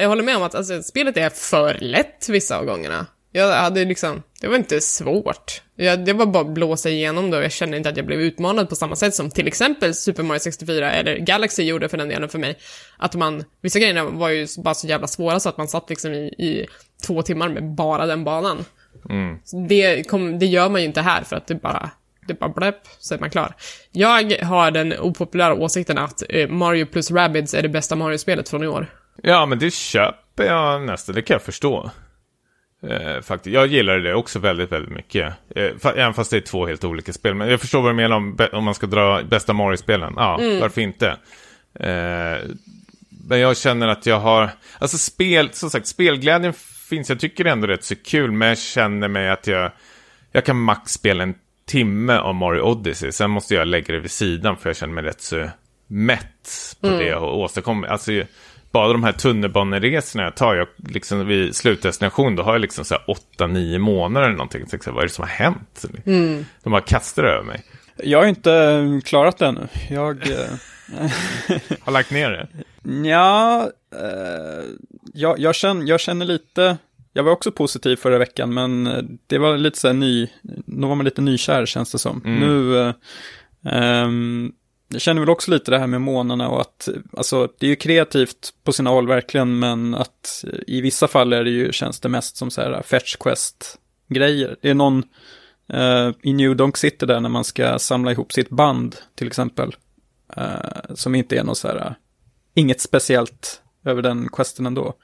jag håller med om att alltså, spelet är för lätt vissa av gångerna. Jag hade liksom, det var inte svårt. Jag, det var bara att blåsa igenom det och jag kände inte att jag blev utmanad på samma sätt som till exempel Super Mario 64 eller Galaxy gjorde för den delen för mig. Att man, vissa grejerna var ju bara så jävla svåra så att man satt liksom i, i två timmar med bara den banan. Så Det, kom, det gör man ju inte här för att det bara, det bara blöp, så är man klar. Jag har den opopulära åsikten att eh, Mario plus Rabbids är det bästa Mario-spelet från i år. Ja, men det köper jag nästan, det kan jag förstå. Eh, faktiskt. Jag gillar det också väldigt, väldigt mycket. Eh, fa- även fast det är två helt olika spel. Men jag förstår vad du menar om, om man ska dra bästa Mario-spelen. Ja, varför inte? Eh, men jag känner att jag har... Alltså spel, som sagt, spelglädjen finns. Jag tycker ändå det är rätt så kul. Men jag känner mig att jag... Jag kan max spela en timme av Mario Odyssey. Sen måste jag lägga det vid sidan för jag känner mig rätt så mätt på det jag har åstadkommit. Alltså, bara de här tunnelbaneresorna jag tar, jag liksom vid slutdestination, då har jag liksom så här 8-9 månader eller någonting. Så jag, vad är det som har hänt? De har kastat över mig. Jag har inte eh, klarat det ännu. Jag... eh, Har lagt ner det. Ja, eh, jag, jag, känner, jag känner lite, jag var också positiv förra veckan, men eh, det var lite så här ny, nu var man lite nykär känns det som. Nu, eh, ehm, jag känner väl också lite det här med månarna och att, alltså det är ju kreativt på sina håll verkligen, men att i vissa fall är det ju, känns det mest som så här fetch quest-grejer. Det är någon uh, i New Donk City där när man ska samla ihop sitt band till exempel, uh, som inte är något så här inget speciellt över den questen ändå.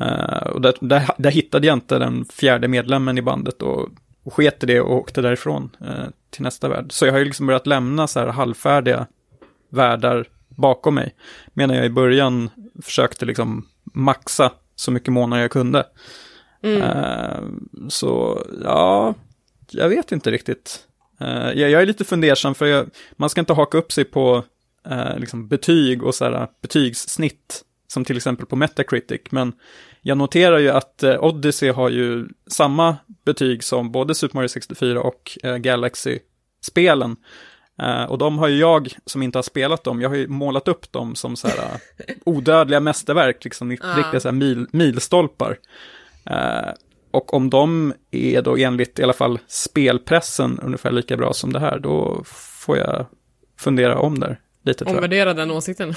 Uh, och där, där, där hittade jag inte den fjärde medlemmen i bandet och, och sket i det och åkte därifrån uh, till nästa värld. Så jag har ju liksom börjat lämna så här halvfärdiga världar bakom mig. Medan jag i början försökte liksom maxa så mycket månader jag kunde. Uh, så ja, jag vet inte riktigt. Uh, jag, jag är lite fundersam för jag, man ska inte haka upp sig på eh, liksom betyg och så här, betygssnitt, som till exempel på Metacritic, men jag noterar ju att eh, Odyssey har ju samma betyg som både Super Mario 64 och eh, Galaxy-spelen. Eh, och de har ju jag, som inte har spelat dem, jag har ju målat upp dem som så här odödliga mästerverk, liksom Ja. riktiga så här mil, milstolpar. Och om de är då enligt i alla fall spelpressen ungefär lika bra som det här, då får jag fundera om där lite tror jag. Omvärdera den åsikten.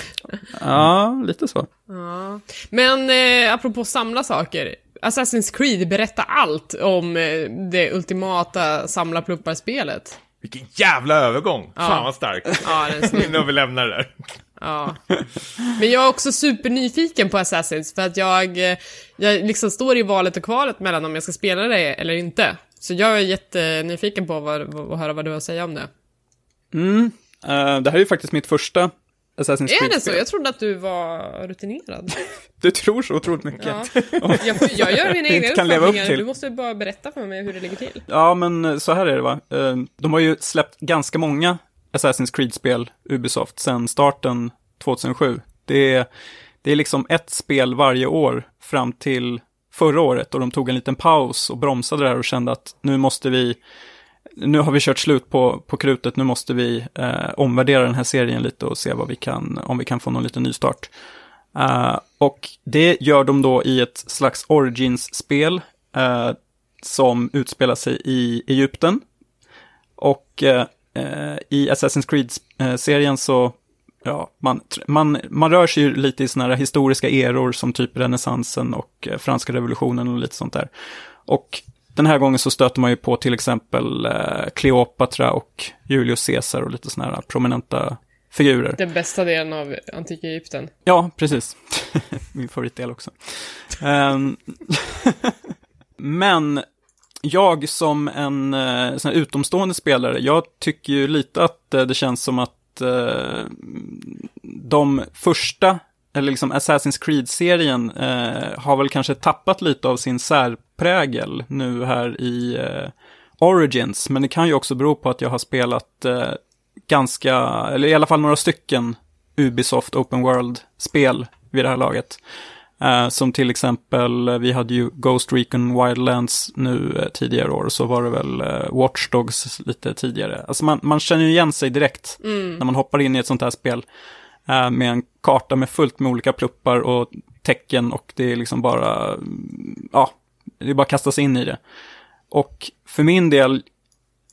Ja, lite så. Ja. Men eh, apropå samla saker. Assassin's Creed, berätta allt om eh, det ultimata samlarpluppar-spelet. Vilken jävla övergång! Ja. Fan vad stark. Ja. Nu vi lämnar det där. Ja. Men jag är också supernyfiken på Assassins för att jag, eh, jag liksom står i valet och kvalet mellan om jag ska spela det eller inte. Så jag är jättenyfiken på vad, vad, att höra vad du har att säga om det. Mm. Eh, det här är ju faktiskt mitt första Assassin's Är Creed. det så? Jag trodde att du var rutinerad. Du tror så otroligt mycket. Ja. Ja. Jag, får- jag gör mina egna uppfattningar. Du måste bara berätta för mig hur det ligger till. men så här är det va. Eh, De har ju släppt ganska många Assassin's Creed-spel, Ubisoft, sedan starten 2007. Det är, det är liksom ett spel varje år fram till förra året och de tog en liten paus och bromsade där och kände att nu måste vi nu har vi kört slut på, på krutet, nu måste vi eh, omvärdera den här serien lite och se vad vi kan, om vi kan få någon liten nystart. Uh, eh, och det gör de då i ett slags Origins-spel uh, som utspelar sig i Egypten. Och uh, i Assassin's Creed-serien så, ja, man, man, man rör sig ju lite i sådana här historiska eror som typ renässansen och franska revolutionen och lite sånt där. Och den här gången så stöter man ju på till exempel eh, Kleopatra och Julius Caesar och lite sådana här prominenta figurer. Den bästa delen av antika Egypten. Ja, precis. Min favoritdel också. Ehm, Men jag som en eh, sån utomstående spelare, jag tycker ju lite att eh, det känns som att de första, eller liksom Assassin's Creed-serien, eh, har väl kanske tappat lite av sin särprägel nu här i eh, Origins. Men det kan ju också bero på att jag har spelat eh, ganska, eller i alla fall några stycken Ubisoft Open World-spel vid det här laget. Uh, som till exempel, vi hade ju Ghost Recon Wildlands nu uh, tidigare år, så var det väl uh, Watch Dogs lite tidigare. Alltså man, man känner ju igen sig direkt Mm. när man hoppar in i ett sånt här spel. Eh, med en karta med fullt med olika pluppar och tecken och det är liksom bara, mm, ja, det är bara att kasta sig in i det. Och för min del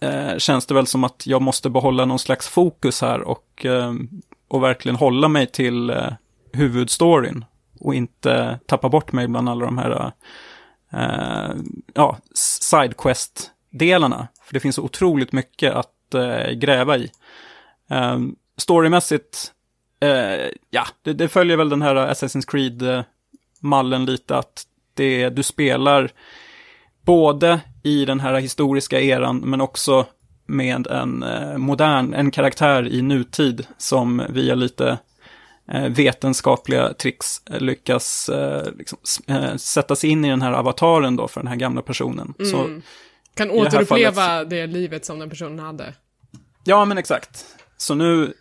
eh, känns det väl som att jag måste behålla någon slags fokus här och, eh, och verkligen hålla mig till huvudstoryn och inte tappa bort mig bland alla de här eh, ja, sidequest-delarna. För det finns så otroligt mycket att gräva i. Eh, storymässigt, uh, ja, det, det, följer väl den här Assassin's Creed-mallen lite att det, du spelar både i den här historiska eran men också med en modern, en karaktär i nutid som via lite vetenskapliga tricks lyckas liksom, sätta sig in i den här avataren då för den här gamla personen. Mm. Så, kan återuppleva fallet... det livet som den personen hade. Ja, men exakt. Så nu,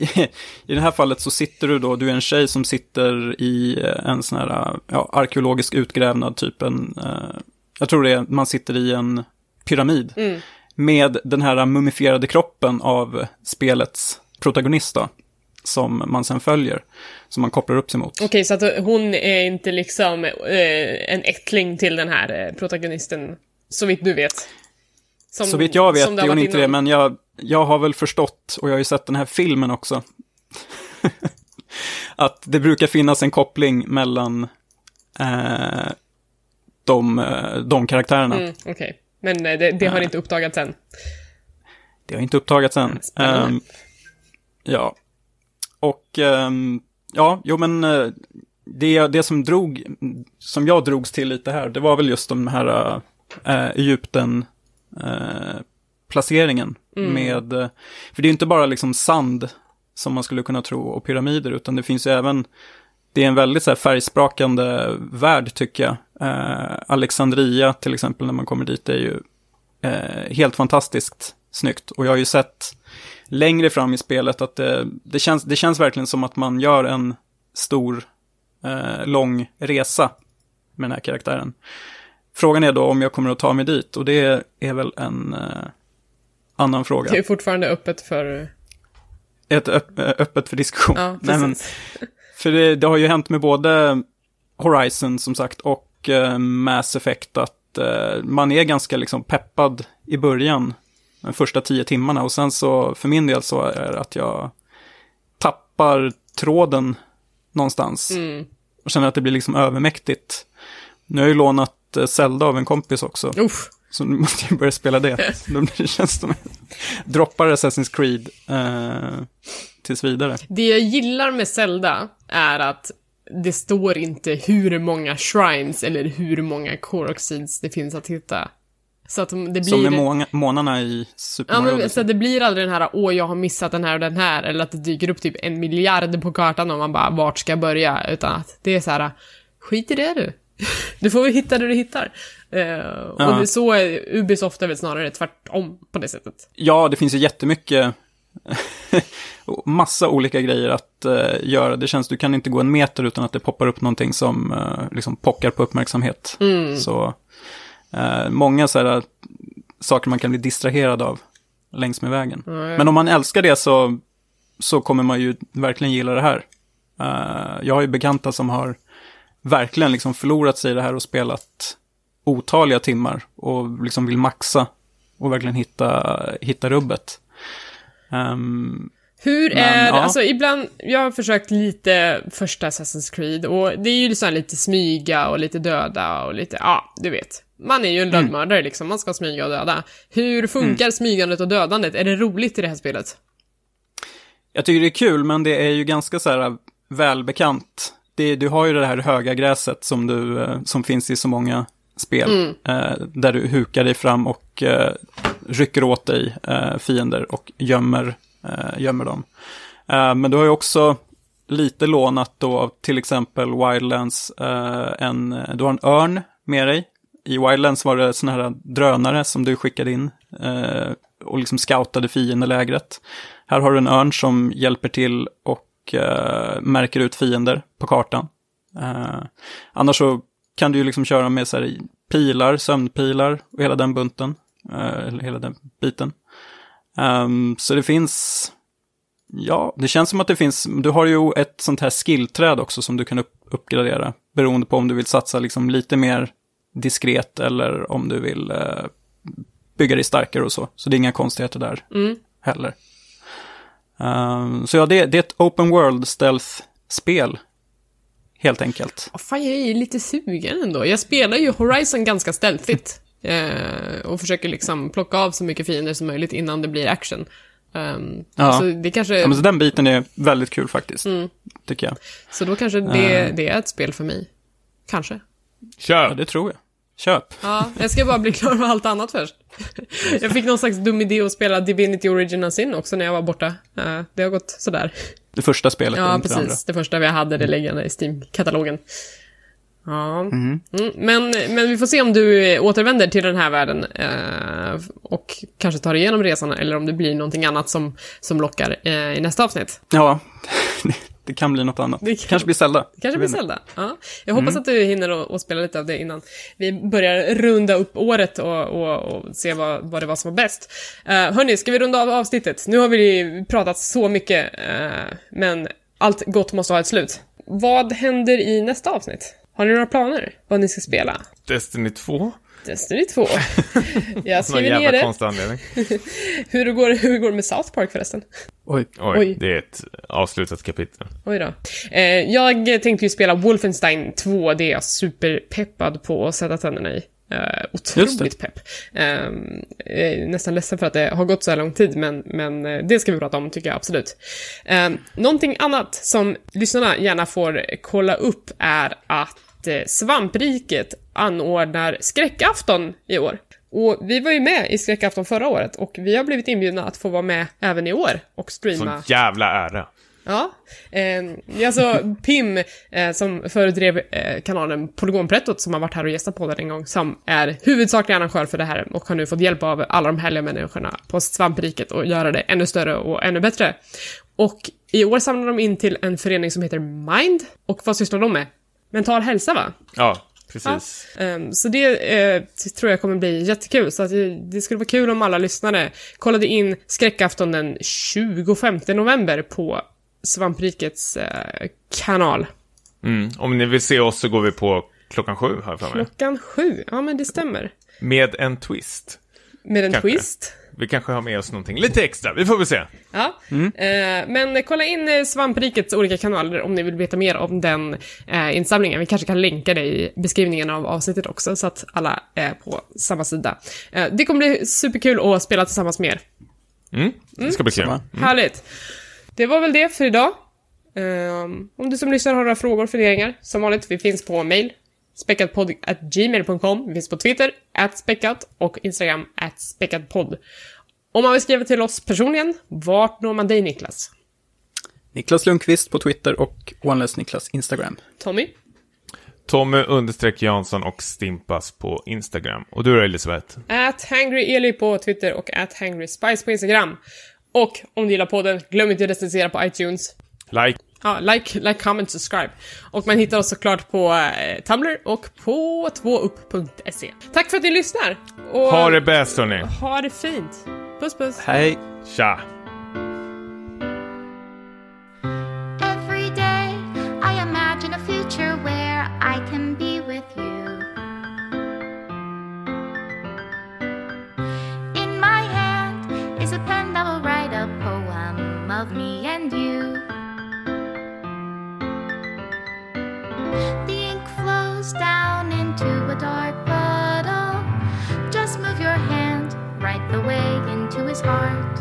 i det här fallet så sitter du då, du är en tjej som sitter i en sån här ja, arkeologisk utgrävnad, typ en, eh, jag tror det är, man sitter i en pyramid. Mm. Med den här mumifierade kroppen av spelets protagonist då som man sen följer, som man kopplar upp sig mot. Okej, okay, så att hon är inte liksom eh, en ättling till den här eh, protagonisten, så vitt du vet? Som, så vitt jag vet är hon inte det, men jag, jag har väl förstått, och jag har ju sett den här filmen också, att det brukar finnas en koppling mellan eh, de, de karaktärerna. Mm, Okej, okay. men det, det har inte uppdagats än? Det har inte uppdagats än. Um, ja, och um, ja, jo men det, det som drog, som jag drogs till lite här, det var väl just de här äh, Egypten äh, placeringen Mm. med, för det är inte bara liksom sand som man skulle kunna tro och pyramider, utan det finns ju även, det är en väldigt så här färgsprakande värld tycker jag. Äh, Alexandria till exempel när man kommer dit är ju helt fantastiskt snyggt. Och jag har ju sett längre fram i spelet att det, det, känns, det känns verkligen som att man gör en stor, eh, lång resa med den här karaktären. Frågan är då om jag kommer att ta mig dit och det är väl en eh, annan fråga. Det är fortfarande öppet för... Ett öpp, öppet för diskussion. Ja, Nej, men, för det, det, har ju hänt med både Horizon som sagt och eh, Mass Effect att eh, man är ganska liksom peppad i början de första tio timmarna. Och sen så, för min del så är det att jag tappar tråden någonstans. Mm. Och känner att det blir liksom övermäktigt. Nu har jag ju lånat Zelda av en kompis också. Uff. Så nu måste jag börja spela det. det känns som droppar Assassin's Creed eh, tills vidare. Det jag gillar med Zelda är att det står inte hur många shrines eller hur många Koroxids det finns att hitta. Så att det blir... Som med må månarna i Super ja, Mario. Men, så det blir aldrig den här, åh, jag har missat den här och den här, eller att det dyker upp typ en miljard på kartan och man bara, vart ska jag börja? Utan att det är så här, skit i det du. Du får väl hitta det du hittar. Uh, ja. Och det, så är Ubisoft är väl snarare tvärtom på det sättet. Ja, det finns ju jättemycket massa olika grejer att uh, göra. Det känns, du kan inte gå en meter utan att det poppar upp någonting som uh, liksom pockar på uppmärksamhet. Mm. Så Uh, många så här, saker man kan bli distraherad av längs med vägen. Mm. Men om man älskar det så, så kommer man ju verkligen gilla det här. Uh, jag har ju bekanta som har verkligen liksom förlorat sig i det här och spelat otaliga timmar och liksom vill maxa och verkligen hitta, hitta rubbet. Um, hur Men, är, ja. alltså ibland, jag har försökt lite första Assassin's Creed och det är ju liksom lite smyga och lite döda och lite, ja, du vet. Man är ju en lönnmördare liksom, man ska smyga och döda. Hur funkar smygandet och dödandet? Är det roligt i det här spelet? Jag tycker det är kul, men det är ju ganska så här välbekant. Det, du har ju det här höga gräset som, du, eh, som finns i så många spel. Eh, där du hukar dig fram och eh, rycker åt dig eh, fiender och gömmer, eh, gömmer dem. Eh, men du har ju också lite lånat då av till exempel Wildlands, eh, en, du har en örn med dig. I Wildlands var det sådana här drönare som du skickade in och liksom scoutade fiendelägret. Här har du en örn som hjälper till och märker ut fiender på kartan. Annars så kan du ju liksom köra med så här, pilar, sömnpilar och hela den bunten. Eh, eller hela den biten. Um, så det finns, ja, det känns som att det finns, du har ju ett sånt här skillträd också som du kan upp, uppgradera. Beroende på om du vill satsa liksom lite mer diskret eller om du vill eh, bygga dig starkare och så. Så det är inga konstigheter där Mm. heller. Um, så ja, det, det är ett open world stealth-spel. Helt enkelt. Oh, fan, jag är lite sugen ändå. Jag spelar ju Horizon ganska stealthigt. Eh, och försöker liksom plocka av så mycket fiender som möjligt innan det blir action. Um, Ja. Så det kanske... Ja, men så den biten är väldigt kul faktiskt, Mm. tycker jag. Så då kanske det, Eh. det är ett spel för mig. Kanske. Ja, Kör! det tror jag. Köp. Ja, jag ska bara bli klar med allt annat först. Jag fick någon slags dum idé att spela Divinity Original Sin också när jag var borta. Eh, Det har gått sådär. Det första spelet Ja, inte det precis. Det första vi hade, det liggande i Steam-katalogen. Ja. Mhm. Mm, men, men vi får se om du återvänder till den här världen eh, och kanske tar igenom resan eller om det blir någonting annat som, som lockar eh, i nästa avsnitt. Ja, det kan bli något annat. Det kan- kanske blir Zelda. Kanske blir. Zelda. Ja. Jag hoppas att du hinner att att spela lite av det innan vi börjar runda upp året och, och, och se vad, vad det var som var bäst. Uh, hörni, ska vi runda av avsnittet? Nu har vi pratat så mycket, eh, men allt gott måste ha ett slut. Vad händer i nästa avsnitt? Har ni några planer? Vad ni ska spela? Destiny 2? Destiny 2. Jag Någon skriver ner det. konstig anledning. Hur det, går, hur det går med South Park förresten. Oj. Oj, Oj. det är ett avslutat kapitel. Oj då. Eh, jag tänkte ju spela Wolfenstein 2, det är jag superpeppad på att sätta tänderna i. Eh, Just otroligt pepp. Eh, jag är nästan ledsen för att det har gått så här lång tid, men, men eh, det ska vi prata om tycker jag absolut. Eh, någonting annat som lyssnarna gärna får kolla upp är att eh, Svampriket anordnar skräckafton i år. Och vi var ju med i skräckafton förra året och vi har blivit inbjudna att få vara med även i år och streama. Sån jävla ära. Ja, eh, alltså Pim eh, som föredrev eh, kanalen Polygonprettot som har varit här och gästat på den en gång, som är huvudsaklig arrangör för det här och har nu fått hjälp av alla de härliga människorna på Svampriket att göra det ännu större och ännu bättre. Och i år samlar de in till en förening som heter Mind, och vad sysslar de med? Mental hälsa va? Ja, precis. Ehm, så det eh, tror jag kommer bli jättekul. Så att det, det skulle vara kul om alla lyssnare kollade in skräckafton den 25 november på Svamprikets eh, kanal. Mm. Om ni vill se oss så går vi på klockan sju, har jag för mig. Klockan sju, ja men det stämmer. Med en twist. Med en Kanske. twist. Vi kanske har med oss någonting lite extra, vi får väl se. Ja, eh, men kolla in eh, Svamprikets olika kanaler om ni vill veta mer om den eh, insamlingen. Vi kanske kan länka det i beskrivningen av avsnittet också så att alla är på samma sida. Eh, det kommer bli superkul att spela tillsammans med er. Mm. Det ska bli kul. Samma. Härligt. Det var väl det för idag. Ehm, om du som lyssnar har några frågor och funderingar, som vanligt, vi finns på mail, späckatpodd.gmail.com, vi finns på Twitter, späckat och Instagram, späckatpodd. Om man vill skriva till oss personligen, vart når man dig Niklas? Niklas Lundqvist på Twitter och OneLess Niklas Instagram. Tommy? Tommy understreck Jansson och Stimpas på Instagram. Och du då Elisabeth? At hangryeli på Twitter och at hangryspice på Instagram. Och om du gillar podden, glöm inte att recensera på iTunes. Like. Ja, like, like, comment, subscribe. Och man hittar oss såklart på eh, Tumblr och på 2upp.se. Tack för att ni lyssnar! Och Ha det bäst hörni. ha det fint! Puss puss! Hej! Tja! Every day I imagine a future where I can be with you. In my hand is a pen that will write a poem of me The ink flows down into a dark puddle. Just move your hand right the way into his heart.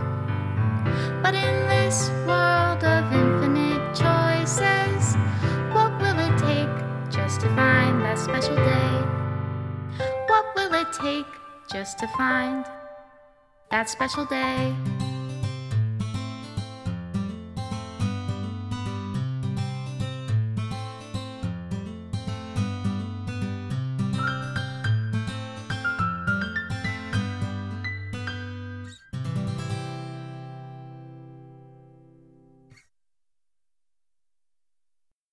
But in this world of infinite choices, what will it take just to find that special day? What will it take just to find that special day.